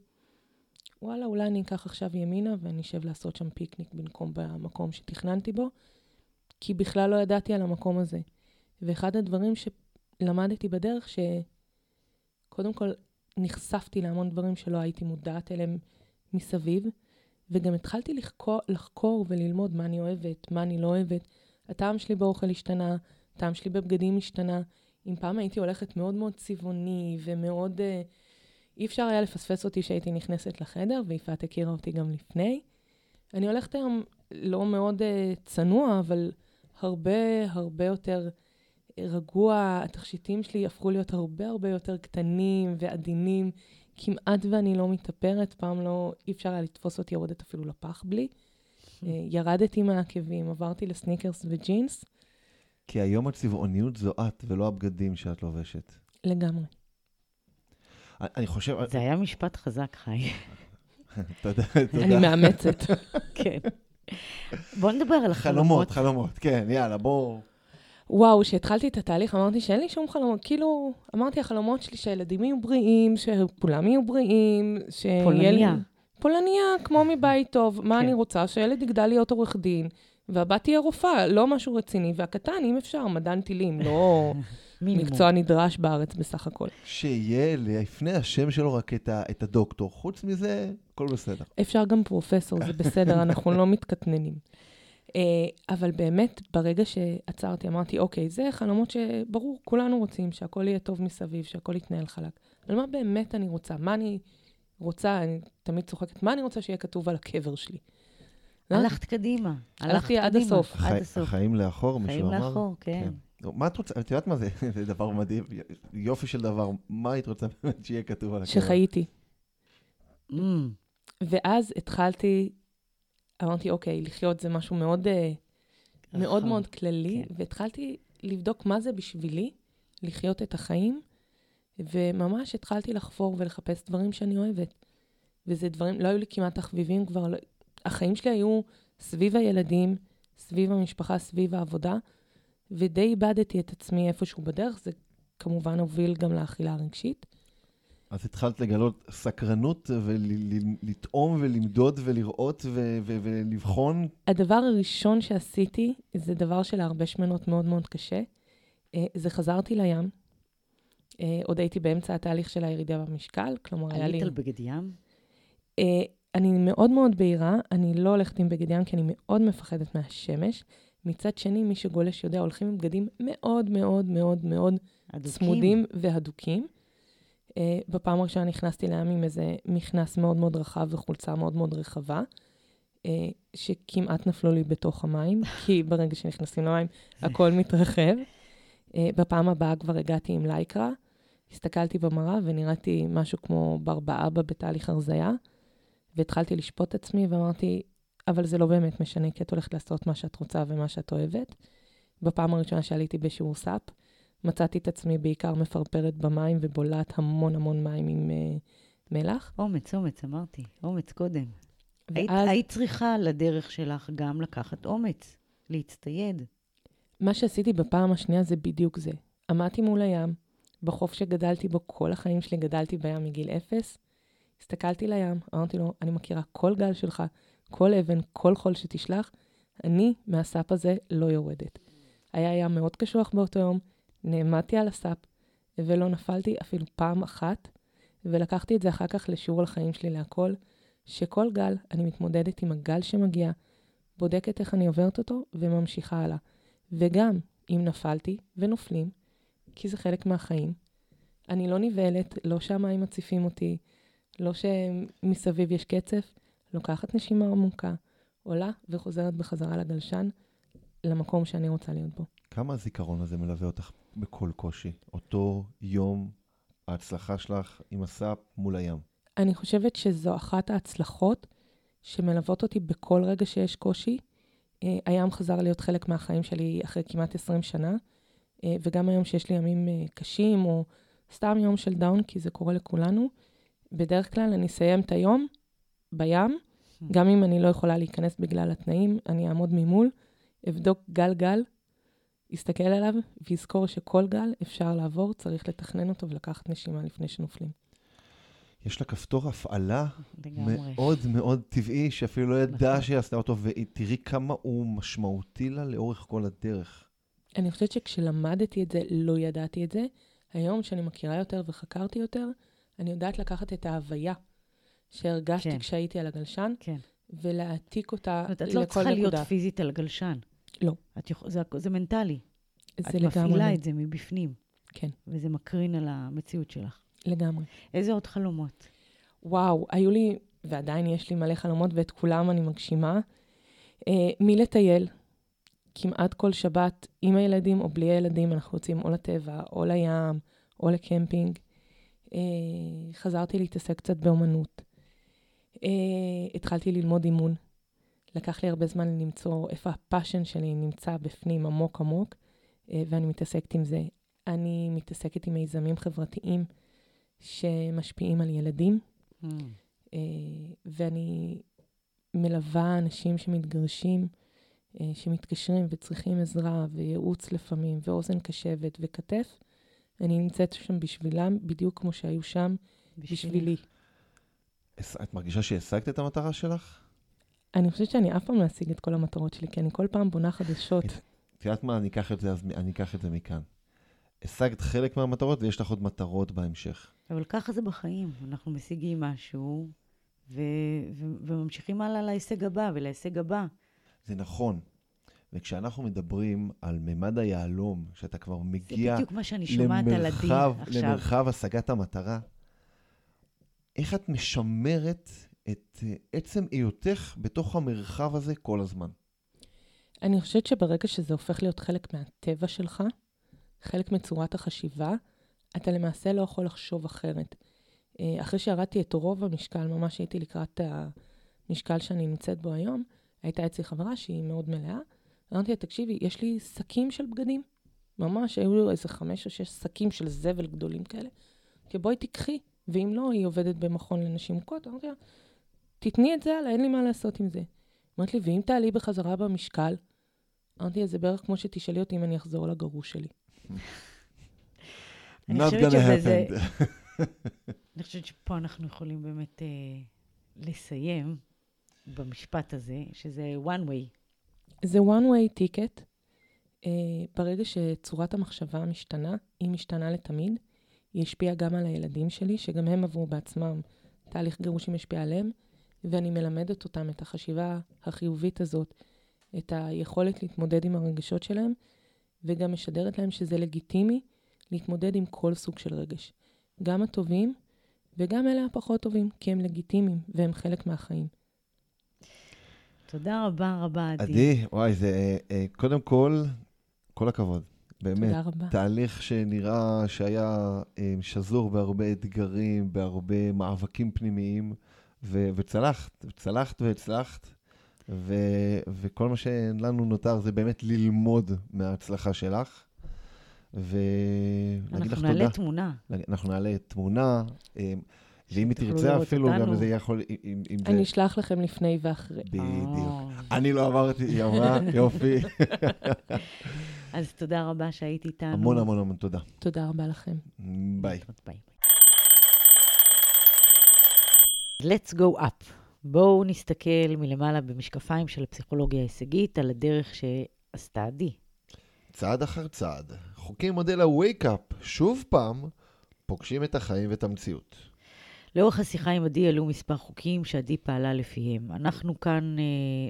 וואלה, אולי אני אקח עכשיו ימינה ואני אשב לעשות שם פיקניק במקום במקום שתכננתי בו, כי בכלל לא ידעתי על המקום הזה. ואחד הדברים שלמדתי בדרך, שקודם כל נחשפתי להמון דברים שלא הייתי מודעת אליהם מסביב, וגם התחלתי לחקור, לחקור וללמוד מה אני אוהבת, מה אני לא אוהבת. הטעם שלי באוכל השתנה, הטעם שלי בבגדים השתנה. אם פעם הייתי הולכת מאוד מאוד צבעוני ומאוד... אה, אי אפשר היה לפספס אותי שהייתי נכנסת לחדר, ויפעת הכירה אותי גם לפני. אני הולכת היום לא מאוד uh, צנוע, אבל הרבה הרבה יותר רגוע. התכשיטים שלי הפכו להיות הרבה הרבה יותר קטנים ועדינים. כמעט ואני לא מתאפרת, פעם לא, אי אפשר היה לתפוס אותי יורדת אפילו לפח בלי. Uh, ירדתי מהעקבים, עברתי לסניקרס וג'ינס, כי היום הצבעוניות זו את ולא הבגדים שאת לובשת. לגמרי. אני חושב... זה היה משפט חזק, חי. <laughs> תודה, אני תודה. מאמצת. <laughs> כן. בוא נדבר על החלומות. חלומות, חלומות, כן, יאללה, בואו. וואו, כשהתחלתי את התהליך אמרתי שאין לי שום חלומות. כאילו, אמרתי, החלומות שלי שהילדים יהיו בריאים, שכולם יהיו בריאים, שיהיה לי- פולניה. פולניה, כמו מבית טוב. מה כן. אני רוצה? שהילד יגדל להיות עורך דין, והבת תהיה רופאה, לא משהו רציני. והקטן, אם אפשר, מדען טילים, לא. <laughs> מקצוע נדרש בארץ בסך הכל. שיהיה לפני השם שלו רק את ה- את הדוקטור. חוץ מזה, הכל בסדר. אפשר גם פרופסור, זה בסדר, אנחנו לא מתקטננים. אה, אבל באמת, ברגע שעצרתי, אמרתי, אוקיי, זה חלומות שברור, כולנו רוצים שהכל יהיה טוב מסביב, שהכל יתנהל חלק. אבל מה באמת אני רוצה? מה אני רוצה, אני תמיד צוחקת, מה אני רוצה שיהיה כתוב על הקבר שלי? לא? הלכת קדימה. הלכת הלכתי עד הסוף. עד החי- הסוף. החיים לאחור, מישהו חיים אמר? לאחור, כן. לא, מה את רוצה? את יודעת מה זה? <laughs> זה דבר מדהים, יופי של דבר. מה היית רוצה באמת שיהיה כתוב על הקבר? שחייתי. Mm, ואז התחלתי, אמרתי, אוקיי, לחיות זה משהו מאוד, אה, מאוד. מאוד כללי, כן. והתחלתי לבדוק מה זה בשבילי לחיות את החיים, וממש התחלתי לחפור ולחפש דברים שאני אוהבת. וזה דברים, לא היו לי כמעט תחביבים כבר, לא, החיים שלי היו סביב הילדים, סביב המשפחה, סביב העבודה, ודי איבדתי את עצמי איפשהו בדרך, זה כמובן הוביל גם לאכילה הרגשית. אז התחלת לגלות סקרנות ולטעום ולמדוד ולראות ו- ו- ולבחון. הדבר הראשון שעשיתי, זה דבר שלהרבה שמנות מאוד מאוד קשה, אה, זה חזרתי לים. אה, עוד הייתי באמצע התהליך של הירידה במשקל, כלומר, היה לי... עלית על בגד ים? אה, אני מאוד מאוד בהירה, אני לא הולכת עם בגד ים כי אני מאוד מפחדת מהשמש. מצד שני, מי שגולש יודע, הולכים עם בגדים מאוד מאוד מאוד מאוד הדוקים? צמודים והדוקים. Uh, בפעם הראשונה נכנסתי לים עם איזה מכנס מאוד מאוד רחב וחולצה מאוד מאוד רחבה, uh, שכמעט נפלו לי בתוך המים, <laughs> כי ברגע שנכנסים למים הכל מתרחב. Uh, בפעם הבאה כבר הגעתי עם לייקרה, הסתכלתי במראה ונראיתי משהו כמו בר באבא בתהליך הרזייה, והתחלתי לשפוט את עצמי ואמרתי, אבל זה לא באמת משנה, כי את הולכת לעשות מה שאת רוצה ומה שאת אוהבת. בפעם הראשונה שעליתי בשיעור סאפ, מצאתי את עצמי בעיקר מפרפרת במים ובולעת המון המון מים עם uh, מלח. אומץ, אומץ, אמרתי. אומץ קודם. היית, ואז היית צריכה לדרך שלך גם לקחת אומץ, להצטייד. מה שעשיתי בפעם השנייה זה בדיוק זה. עמדתי מול הים, בחוף שגדלתי בו כל החיים שלי, גדלתי בים מגיל אפס. הסתכלתי לים, אמרתי לו, אני מכירה כל גל שלך, כל אבן, כל חול שתשלח, אני מהסאפ הזה לא יורדת. היה ים מאוד קשוח באותו יום, נעמדתי על הסאפ, ולא נפלתי אפילו פעם אחת, ולקחתי את זה אחר כך לשיעור לחיים שלי להכל, שכל גל, אני מתמודדת עם הגל שמגיע, בודקת איך אני עוברת אותו, וממשיכה הלאה. וגם, אם נפלתי, ונופלים, כי זה חלק מהחיים, אני לא נבהלת, לא שהמים מציפים אותי, לא שמסביב יש קצף, לוקחת נשימה עמוקה, עולה וחוזרת בחזרה לגלשן, למקום שאני רוצה להיות בו. כמה הזיכרון הזה מלווה אותך בכל קושי? אותו יום, ההצלחה שלך עם הסאפ מול הים. אני חושבת שזו אחת ההצלחות שמלוות אותי בכל רגע שיש קושי. אה, הים חזר להיות חלק מהחיים שלי אחרי כמעט 20 שנה, אה, וגם היום שיש לי ימים אה, קשים, או סתם יום של דאון, כי זה קורה לכולנו, בדרך כלל אני אסיים את היום בים, גם אם אני לא יכולה להיכנס בגלל התנאים, אני אעמוד ממול, אבדוק גל-גל, אסתכל עליו ואזכור שכל גל אפשר לעבור, צריך לתכנן אותו ולקחת נשימה לפני שנופלים. יש לה כפתור הפעלה לגמרי. מאוד מאוד טבעי, שאפילו לא ידעה שהיא עשתה אותו, ותראי כמה הוא משמעותי לה לאורך כל הדרך. אני חושבת שכשלמדתי את זה, לא ידעתי את זה. היום, שאני מכירה יותר וחקרתי יותר, אני יודעת לקחת את ההוויה שהרגשתי כן. כשהייתי על הגלשן, כן. ולהעתיק אותה זאת אומרת, את לכל לא צריכה להיות נקודה. פיזית על גלשן. לא. את יכול, זה, זה מנטלי. זה את לגמרי, מפעילה לא. את זה מבפנים. כן, וזה מקרין על המציאות שלך. לגמרי. איזה עוד חלומות? וואו, היו לי, ועדיין יש לי מלא חלומות, ואת כולם אני מגשימה. אה, מלטייל, כמעט כל שבת, עם הילדים או בלי הילדים, אנחנו יוצאים או לטבע, או לים, או לקמפינג. אה, חזרתי להתעסק קצת באומנות. אה, התחלתי ללמוד אימון. לקח לי הרבה זמן למצוא איפה הפאשן שלי נמצא בפנים עמוק עמוק, אה, ואני מתעסקת עם זה. אני מתעסקת עם מיזמים חברתיים שמשפיעים על ילדים, Mm. אה, ואני מלווה אנשים שמתגרשים, אה, שמתקשרים וצריכים עזרה וייעוץ לפעמים, ואוזן קשבת וכתף. אני נמצאת שם בשבילם, בדיוק כמו שהיו שם בשבילי. את מרגישה שהשגת את המטרה שלך? אני חושבת שאני אף פעם לא אשיג את כל המטרות שלי, כי אני כל פעם בונה חדשות. את יודעת מה, אני אקח את זה, אז אני אקח את זה מכאן. השגת חלק מהמטרות ויש לך עוד מטרות בהמשך. אבל ככה זה בחיים. אנחנו משיגים משהו, ו- ו- וממשיכים הלאה להישג הבא ולהישג הבא. זה נכון. וכשאנחנו מדברים על ממד היהלום, שאתה כבר זה מגיע בדיוק מה שאני שומעת על למרחב, עכשיו. למרחב השגת המטרה, איך את משמרת את אה, עצם היותך בתוך המרחב הזה כל הזמן? אני חושבת שברגע שזה הופך להיות חלק מהטבע שלך, חלק מצורת החשיבה, אתה למעשה לא יכול לחשוב אחרת. אה, אחרי שירדתי את רוב המשקל, ממש הייתי לקראת המשקל שאני נמצאת בו היום, הייתה אצלי חברה שהיא מאוד מלאה. אמרתי לה, תקשיבי, יש לי שקים של בגדים. ממש, היו איזה חמש או שש שקים של זבל גדולים כאלה. כי בואי תיקחי, ואם לא, היא עובדת במכון לנשים מוכות. אמרתי לה, תתני את זה הלאה, אין לי מה לעשות עם זה. אמרת לי, ואם תעלי בחזרה במשקל? אמרתי זה בערך כמו שתשאלי אותי אם אני אחזור לגרוש שלי. אני חושבת שבזה- happen. אני חושבת שפה אנחנו יכולים באמת אה, לסיים במשפט הזה, שזה one way. זה one way ticket. Uh, ברגע שצורת המחשבה משתנה, היא משתנה לתמיד. ישפיע גם על הילדים שלי, שגם הם עברו בעצמם תהליך גירושים ישפיע עליהם, ואני מלמדת אותם את החשיבה החיובית הזאת, את היכולת להתמודד עם הרגשות שלהם, וגם משדרת להם שזה לגיטימי להתמודד עם כל סוג של רגש. גם הטובים וגם אלה הפחות טובים, כי הם לגיטימיים והם חלק מהחיים. תודה רבה רבה, עדי. עדי, וואי, זה אה, קודם כל, כל הכבוד. באמת, תודה רבה. תהליך שנראה שהיה אה, שזור בהרבה אתגרים, בהרבה מאבקים פנימיים, ו- וצלחת, צלחת והצלחת, ו- וכל מה שלנו נותר זה באמת ללמוד מההצלחה שלך. ונגיד לך אנחנו תודה. נעלה תמונה. אנחנו נעלה תמונה, אה, ואם היא תרצה אפילו, גם. זה יכול. אני אשלח לכם לפני ואחרי. בדיוק. או. אני לא עברתי, היא אמרה, <laughs> יופי. אז תודה רבה שהיית איתנו. המון המון המון תודה. תודה רבה לכם. ביי. Let's go up. בואו נסתכל מלמעלה במשקפיים של הפסיכולוגיה ההישגית על הדרך שעשתה עדי. צעד אחר צעד, חוקי מודל ה-wake up, שוב פעם, פוגשים את החיים ואת המציאות. לאורך השיחה עם עדי עלו מספר חוקים שעדי פעלה לפיהם. אנחנו כאן אה,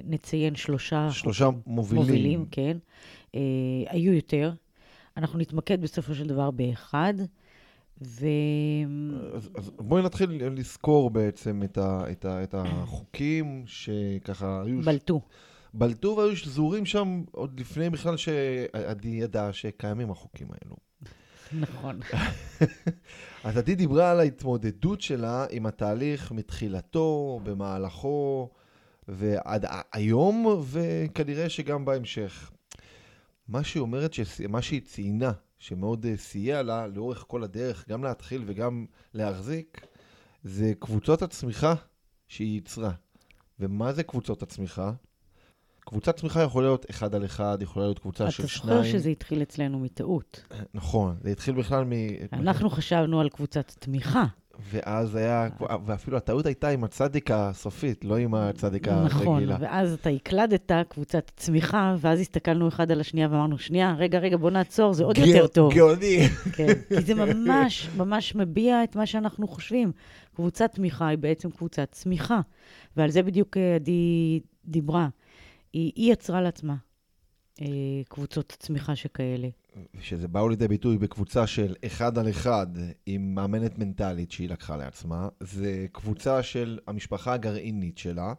נציין שלושה שלושה חוקים מובילים. מובילים, כן. אה, היו יותר. אנחנו נתמקד בסופו של דבר באחד, ו... אז, אז בואי נתחיל לזכור בעצם את, ה, את, ה, את החוקים שככה היו... בלטו. בלטו והיו שזורים שם עוד לפני בכלל שעדי ידע שקיימים החוקים האלו. נכון. <laughs> אז עדי דיברה על ההתמודדות שלה עם התהליך מתחילתו, במהלכו, ועד היום, וכנראה שגם בהמשך. מה שהיא אומרת, מה שהיא ציינה, שמאוד אה, סייע לה לאורך כל הדרך, גם להתחיל וגם להחזיק, זה קבוצות הצמיחה שהיא ייצרה. ומה זה קבוצות הצמיחה? קבוצת צמיחה יכולה להיות אחד על אחד, יכולה להיות קבוצה של אתה שניים. זוכר שזה התחיל אצלנו מטעות. נכון, זה התחיל בכלל מ... אנחנו חשבנו על קבוצת תמיכה. ואז היה, ואפילו הטעות הייתה עם הצדיק הסופית, לא עם הצדיק נכון, הרגילה. ואז אתה הקלדת קבוצת צמיחה, ואז הסתכלנו אחד על השנייה ואמרנו, שנייה, רגע, רגע, בוא נעצור, זה עוד גא- יותר טוב. גאוני. כן, כי זה <laughs> ממש, ממש מביע את מה שאנחנו חושבים. קבוצת תמיכה היא בעצם קבוצת צמיחה, ועל זה בדיוק אה, עדי דיברה. היא, היא יצרה לעצמה קבוצות צמיחה שכאלה. שזה באו לידי ביטוי בקבוצה של אחד על אחד עם מאמנת מנטלית שהיא לקחה לעצמה. זה קבוצה של המשפחה הגרעינית שלה,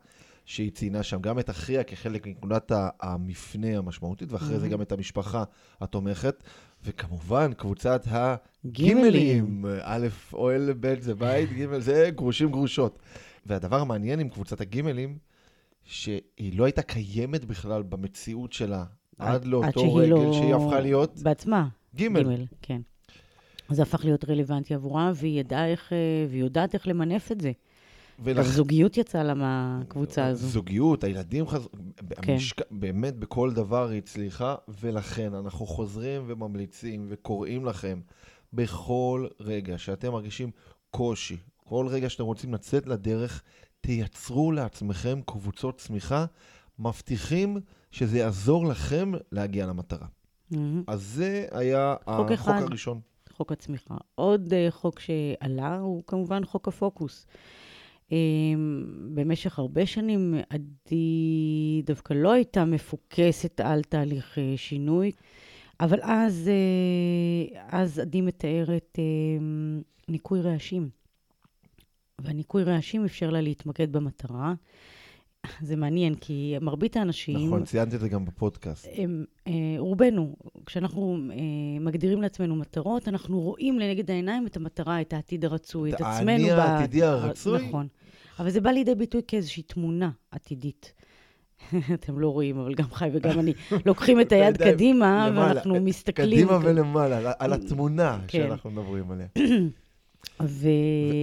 שהיא ציינה שם גם את אחיה כחלק מנקודת המפנה המשמעותית, ואחרי זה Mhm. גם את המשפחה התומכת. וכמובן, קבוצת גימלים. הגימלים. א', אוהל, ב' זה בית, ג' זה גרושים גרושות. והדבר המעניין עם קבוצת הגימלים, שהיא לא הייתה קיימת בכלל במציאות שלה, עד לאותו רגע לא- שהיא הפכה להיות בעצמה. גימל. גימל, כן. זה הפך להיות רלוונטי עבורה, והיא ידעה איך, אה, והיא יודעת איך למנף את זה. ולכ- זוגיות יצאה לה מהקבוצה הזו. זוגיות, הילדים חזרו, כן. המשק... באמת בכל דבר היא הצליחה, ולכן אנחנו חוזרים וממליצים וקוראים לכם בכל רגע שאתם מרגישים קושי, כל רגע שאתם רוצים לצאת לדרך, תייצרו לעצמכם קבוצות צמיחה, מבטיחים שזה יעזור לכם להגיע למטרה. מהמם. אז זה היה חוק החוק אחד. הראשון. חוק הצמיחה. עוד uh, חוק שעלה הוא כמובן חוק הפוקוס. Um, במשך הרבה שנים עדי דווקא לא הייתה מפוקסת על תהליך uh, שינוי, אבל אז, uh, אז עדי מתארת ניקוי רעשים. והניקוי רעשים אפשר לה להתמקד במטרה. זה מעניין, כי מרבית האנשים... נכון, ציינתי את זה גם בפודקאסט. הם, אה, רובנו, כשאנחנו אה, מגדירים לעצמנו מטרות, אנחנו רואים לנגד העיניים את המטרה, את העתיד הרצוי, את את עצמנו. האני העתידי הרצוי? נכון. אבל זה בא לידי ביטוי כאיזושהי תמונה עתידית. <laughs> אתם לא רואים, אבל גם חי וגם אני <laughs> לוקחים את היד קדימה, ואנחנו מסתכלים. קדימה ולמעלה, על- על התמונה כן. שאנחנו מדברים עליה. <clears throat> ו...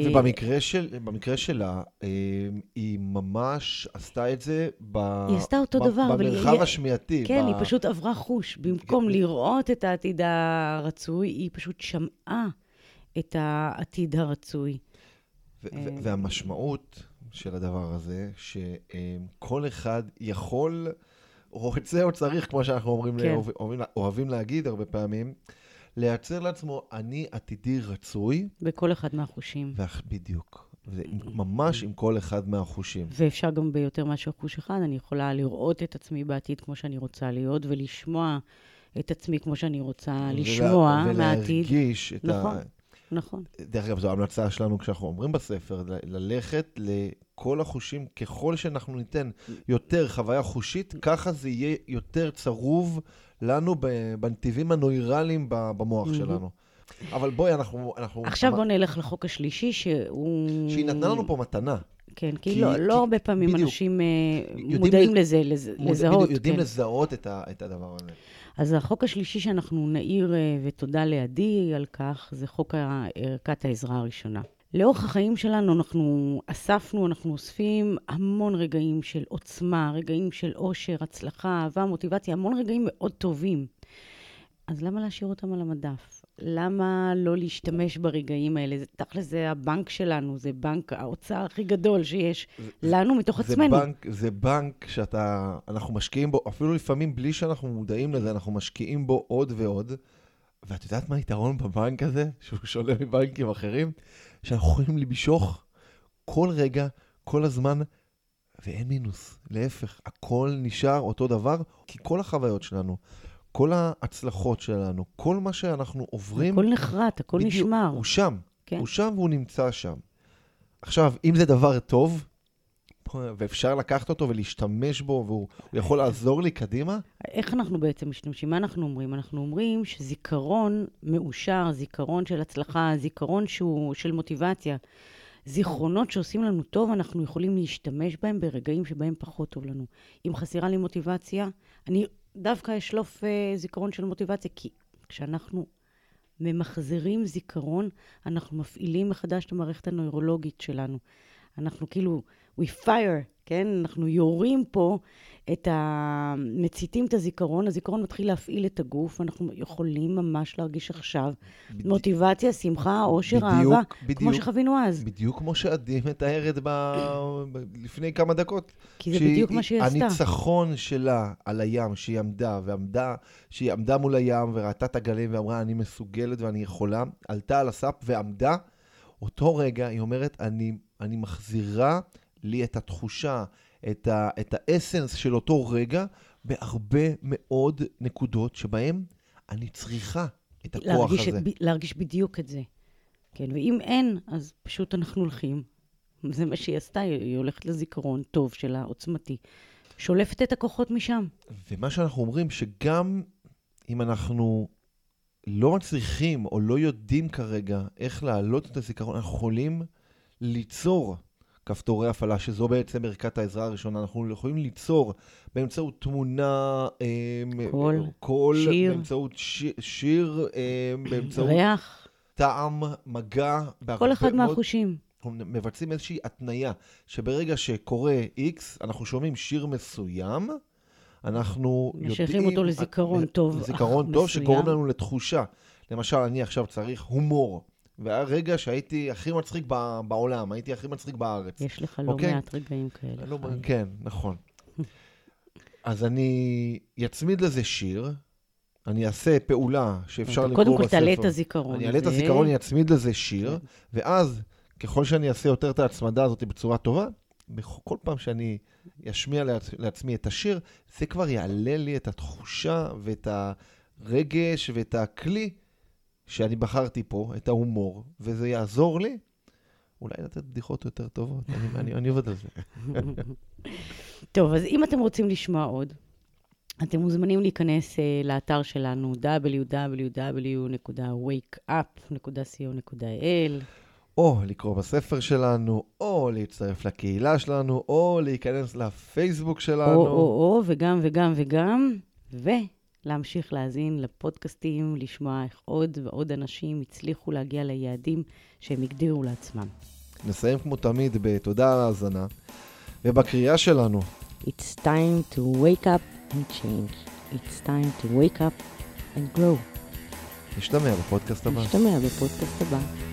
ובמקרה של, שלה, אה, היא ממש עשתה את זה ב... היא עשתה אותו ב- דבר, אבל היא- במרחב השמיעתי. כן, ב- היא פשוט עברה חוש. במקום כן. לראות את העתיד הרצוי, היא פשוט שמעה את העתיד הרצוי. ו- אה, ו- והמשמעות של הדבר הזה, שכל אחד יכול, רוצה או צריך, כמו שאנחנו אומרים, כן. אוהבים, אוהבים להגיד הרבה פעמים, לייצר לעצמו אני עתידי רצוי, בכל אחד מהחושים. ואח- בדיוק. זה ממש עם כל אחד מהחושים. ואפשר גם ביותר מאשר חוש אחד, אני יכולה לראות את עצמי בעתיד כמו שאני רוצה להיות, ולשמוע את עצמי כמו שאני רוצה לשמוע ולה- מהעתיד. ולהרגיש את נכון. ה... נכון. דרך אגב, זו ההמלצה שלנו כשאנחנו אומרים בספר, ל- ללכת לכל החושים, ככל שאנחנו ניתן יותר חוויה חושית, ככה זה יהיה יותר צרוב לנו בנתיבים הנוירליים במוח מהמם. שלנו. אבל בואי, אנחנו... אנחנו עכשיו אמר- בואו נלך לחוק השלישי, שהוא... שהיא נתנה לנו פה מתנה. כן, כי, כי- לא, כי- לא הרבה פעמים בדיוק. אנשים אה, מודעים לז- לזה, לז, מוד- לזהות. בדיוק, יודעים כן. לזהות את, ה, את הדבר הזה. אז החוק השלישי שאנחנו נעיר, אה, ותודה לעדי על כך, זה חוק ערכת העזרה הראשונה. לאורך החיים שלנו אנחנו אספנו, אנחנו אוספים המון רגעים של עוצמה, רגעים של אושר, הצלחה, אהבה, מוטיבציה, המון רגעים מאוד טובים. אז למה להשאיר אותם על המדף? למה לא להשתמש ברגעים האלה? זה, תכל'ס זה הבנק שלנו, זה בנק האוצר הכי גדול שיש לנו מתוך זה עצמנו. בנק, זה בנק שאתה, אנחנו משקיעים בו, אפילו לפעמים בלי שאנחנו מודעים לזה, אנחנו משקיעים בו עוד ועוד. ואת יודעת מה היתרון בבנק הזה, שהוא שונה מבנקים אחרים? שאנחנו יכולים למשוך כל רגע, כל הזמן, ואין מינוס. להפך, הכל נשאר אותו דבר, כי כל החוויות שלנו, כל ההצלחות שלנו, כל מה שאנחנו עוברים, הכל נחרט, הכל בדיוק, נשמר. הוא שם. כן. הוא שם והוא נמצא שם. עכשיו, אם זה דבר טוב, ואפשר לקחת אותו ולהשתמש בו, והוא הוא יכול לעזור לי קדימה, איך אנחנו בעצם משתמשים? מה אנחנו אומרים? אנחנו אומרים שזיכרון מאושר, זיכרון של הצלחה, זיכרון שהוא של מוטיבציה, זיכרונות שעושים לנו טוב, אנחנו יכולים להשתמש בהם ברגעים שבהם פחות טוב לנו. אם חסרה לי מוטיבציה, אני דווקא אשלוף אה, זיכרון של מוטיבציה, כי כשאנחנו ממחזרים זיכרון, אנחנו מפעילים מחדש את המערכת הנוירולוגית שלנו. אנחנו כאילו, we fire, כן? אנחנו יורים פה את ה... מציתים את הזיכרון, הזיכרון מתחיל להפעיל את הגוף, אנחנו יכולים ממש להרגיש עכשיו מוטיבציה, שמחה, אושר, בדיוק, אהבה, בדיוק. כמו שחווינו אז. בדיוק כמו שעדי מתארת ב... ב... לפני כמה דקות. כי זה שהיא- בדיוק מה שהיא עשתה. הניצחון שלה על הים, שהיא עמדה, ועמדה, שהיא עמדה מול הים וראתה את הגלים ואמרה, אני מסוגלת ואני יכולה, עלתה על הסאפ ועמדה, אותו רגע היא אומרת, אני, אני מחזירה לי את התחושה, את, ה, את האסנס של אותו רגע, בהרבה מאוד נקודות שבהן אני צריכה את הכוח להרגיש, הזה. את, להרגיש בדיוק את זה. כן, ואם אין, אז פשוט אנחנו הולכים. זה מה שהיא עשתה, היא הולכת לזיכרון טוב שלה, עוצמתי. שולפת את הכוחות משם. ומה שאנחנו אומרים, שגם אם אנחנו לא מצליחים או לא יודעים כרגע איך להעלות את הזיכרון, אנחנו יכולים ליצור כפתורי הפעלה, שזו בעצם ערכת העזרה הראשונה. אנחנו יכולים ליצור באמצעות תמונה, אמ, קול, קול שיר. באמצעות שיר, שיר אמ, באמצעות ריח, טעם, מגע. כל אחד מאוד- מהחושים. אנחנו מבצעים איזושהי התניה, שברגע שקורה X, אנחנו שומעים שיר מסוים, אנחנו יודעים... משייכים אותו לזיכרון טוב, לזיכרון טוב, מסוים. שגורם לנו לתחושה. למשל, אני עכשיו צריך הומור. והיה רגע שהייתי הכי מצחיק ב- בעולם, הייתי הכי מצחיק בארץ. יש לך לא אוקיי. מעט רגעים כאלה. לא. כן, נכון. אז אני אצמיד לזה שיר, אני אעשה פעולה שאפשר אתה לקרוא בספר. קודם כל תעלה את הזיכרון. אני אעלה את. הזיכרון, אני אצמיד לזה שיר, כן. ואז, ככל שאני אעשה יותר את ההצמדה הזאת בצורה טובה, בכל פעם שאני אשמיע לעצ- לעצמי את השיר, זה כבר יעלה לי את התחושה ואת הרגש ואת הכלי שאני בחרתי פה, את ההומור, וזה יעזור לי אולי לתת בדיחות יותר טובות. אני, אני, אני עובד על זה. <laughs> טוב, אז אם אתם רוצים לשמוע עוד, אתם מוזמנים להיכנס uh, לאתר שלנו www.wakeup.co.il. או לקרוא בספר שלנו, או להצטרף לקהילה שלנו, או להיכנס לפייסבוק שלנו. או, או, או, וגם, וגם, וגם, ולהמשיך להאזין לפודקאסטים, לשמוע איך עוד ועוד אנשים הצליחו להגיע ליעדים שהם הגדירו לעצמם. נסיים כמו תמיד בתודה על ההאזנה, ובקריאה שלנו, It's time to wake up and change. It's time to wake up and grow. נשתמע בפודקאסט הבא. נשתמע בפודקאסט הבא.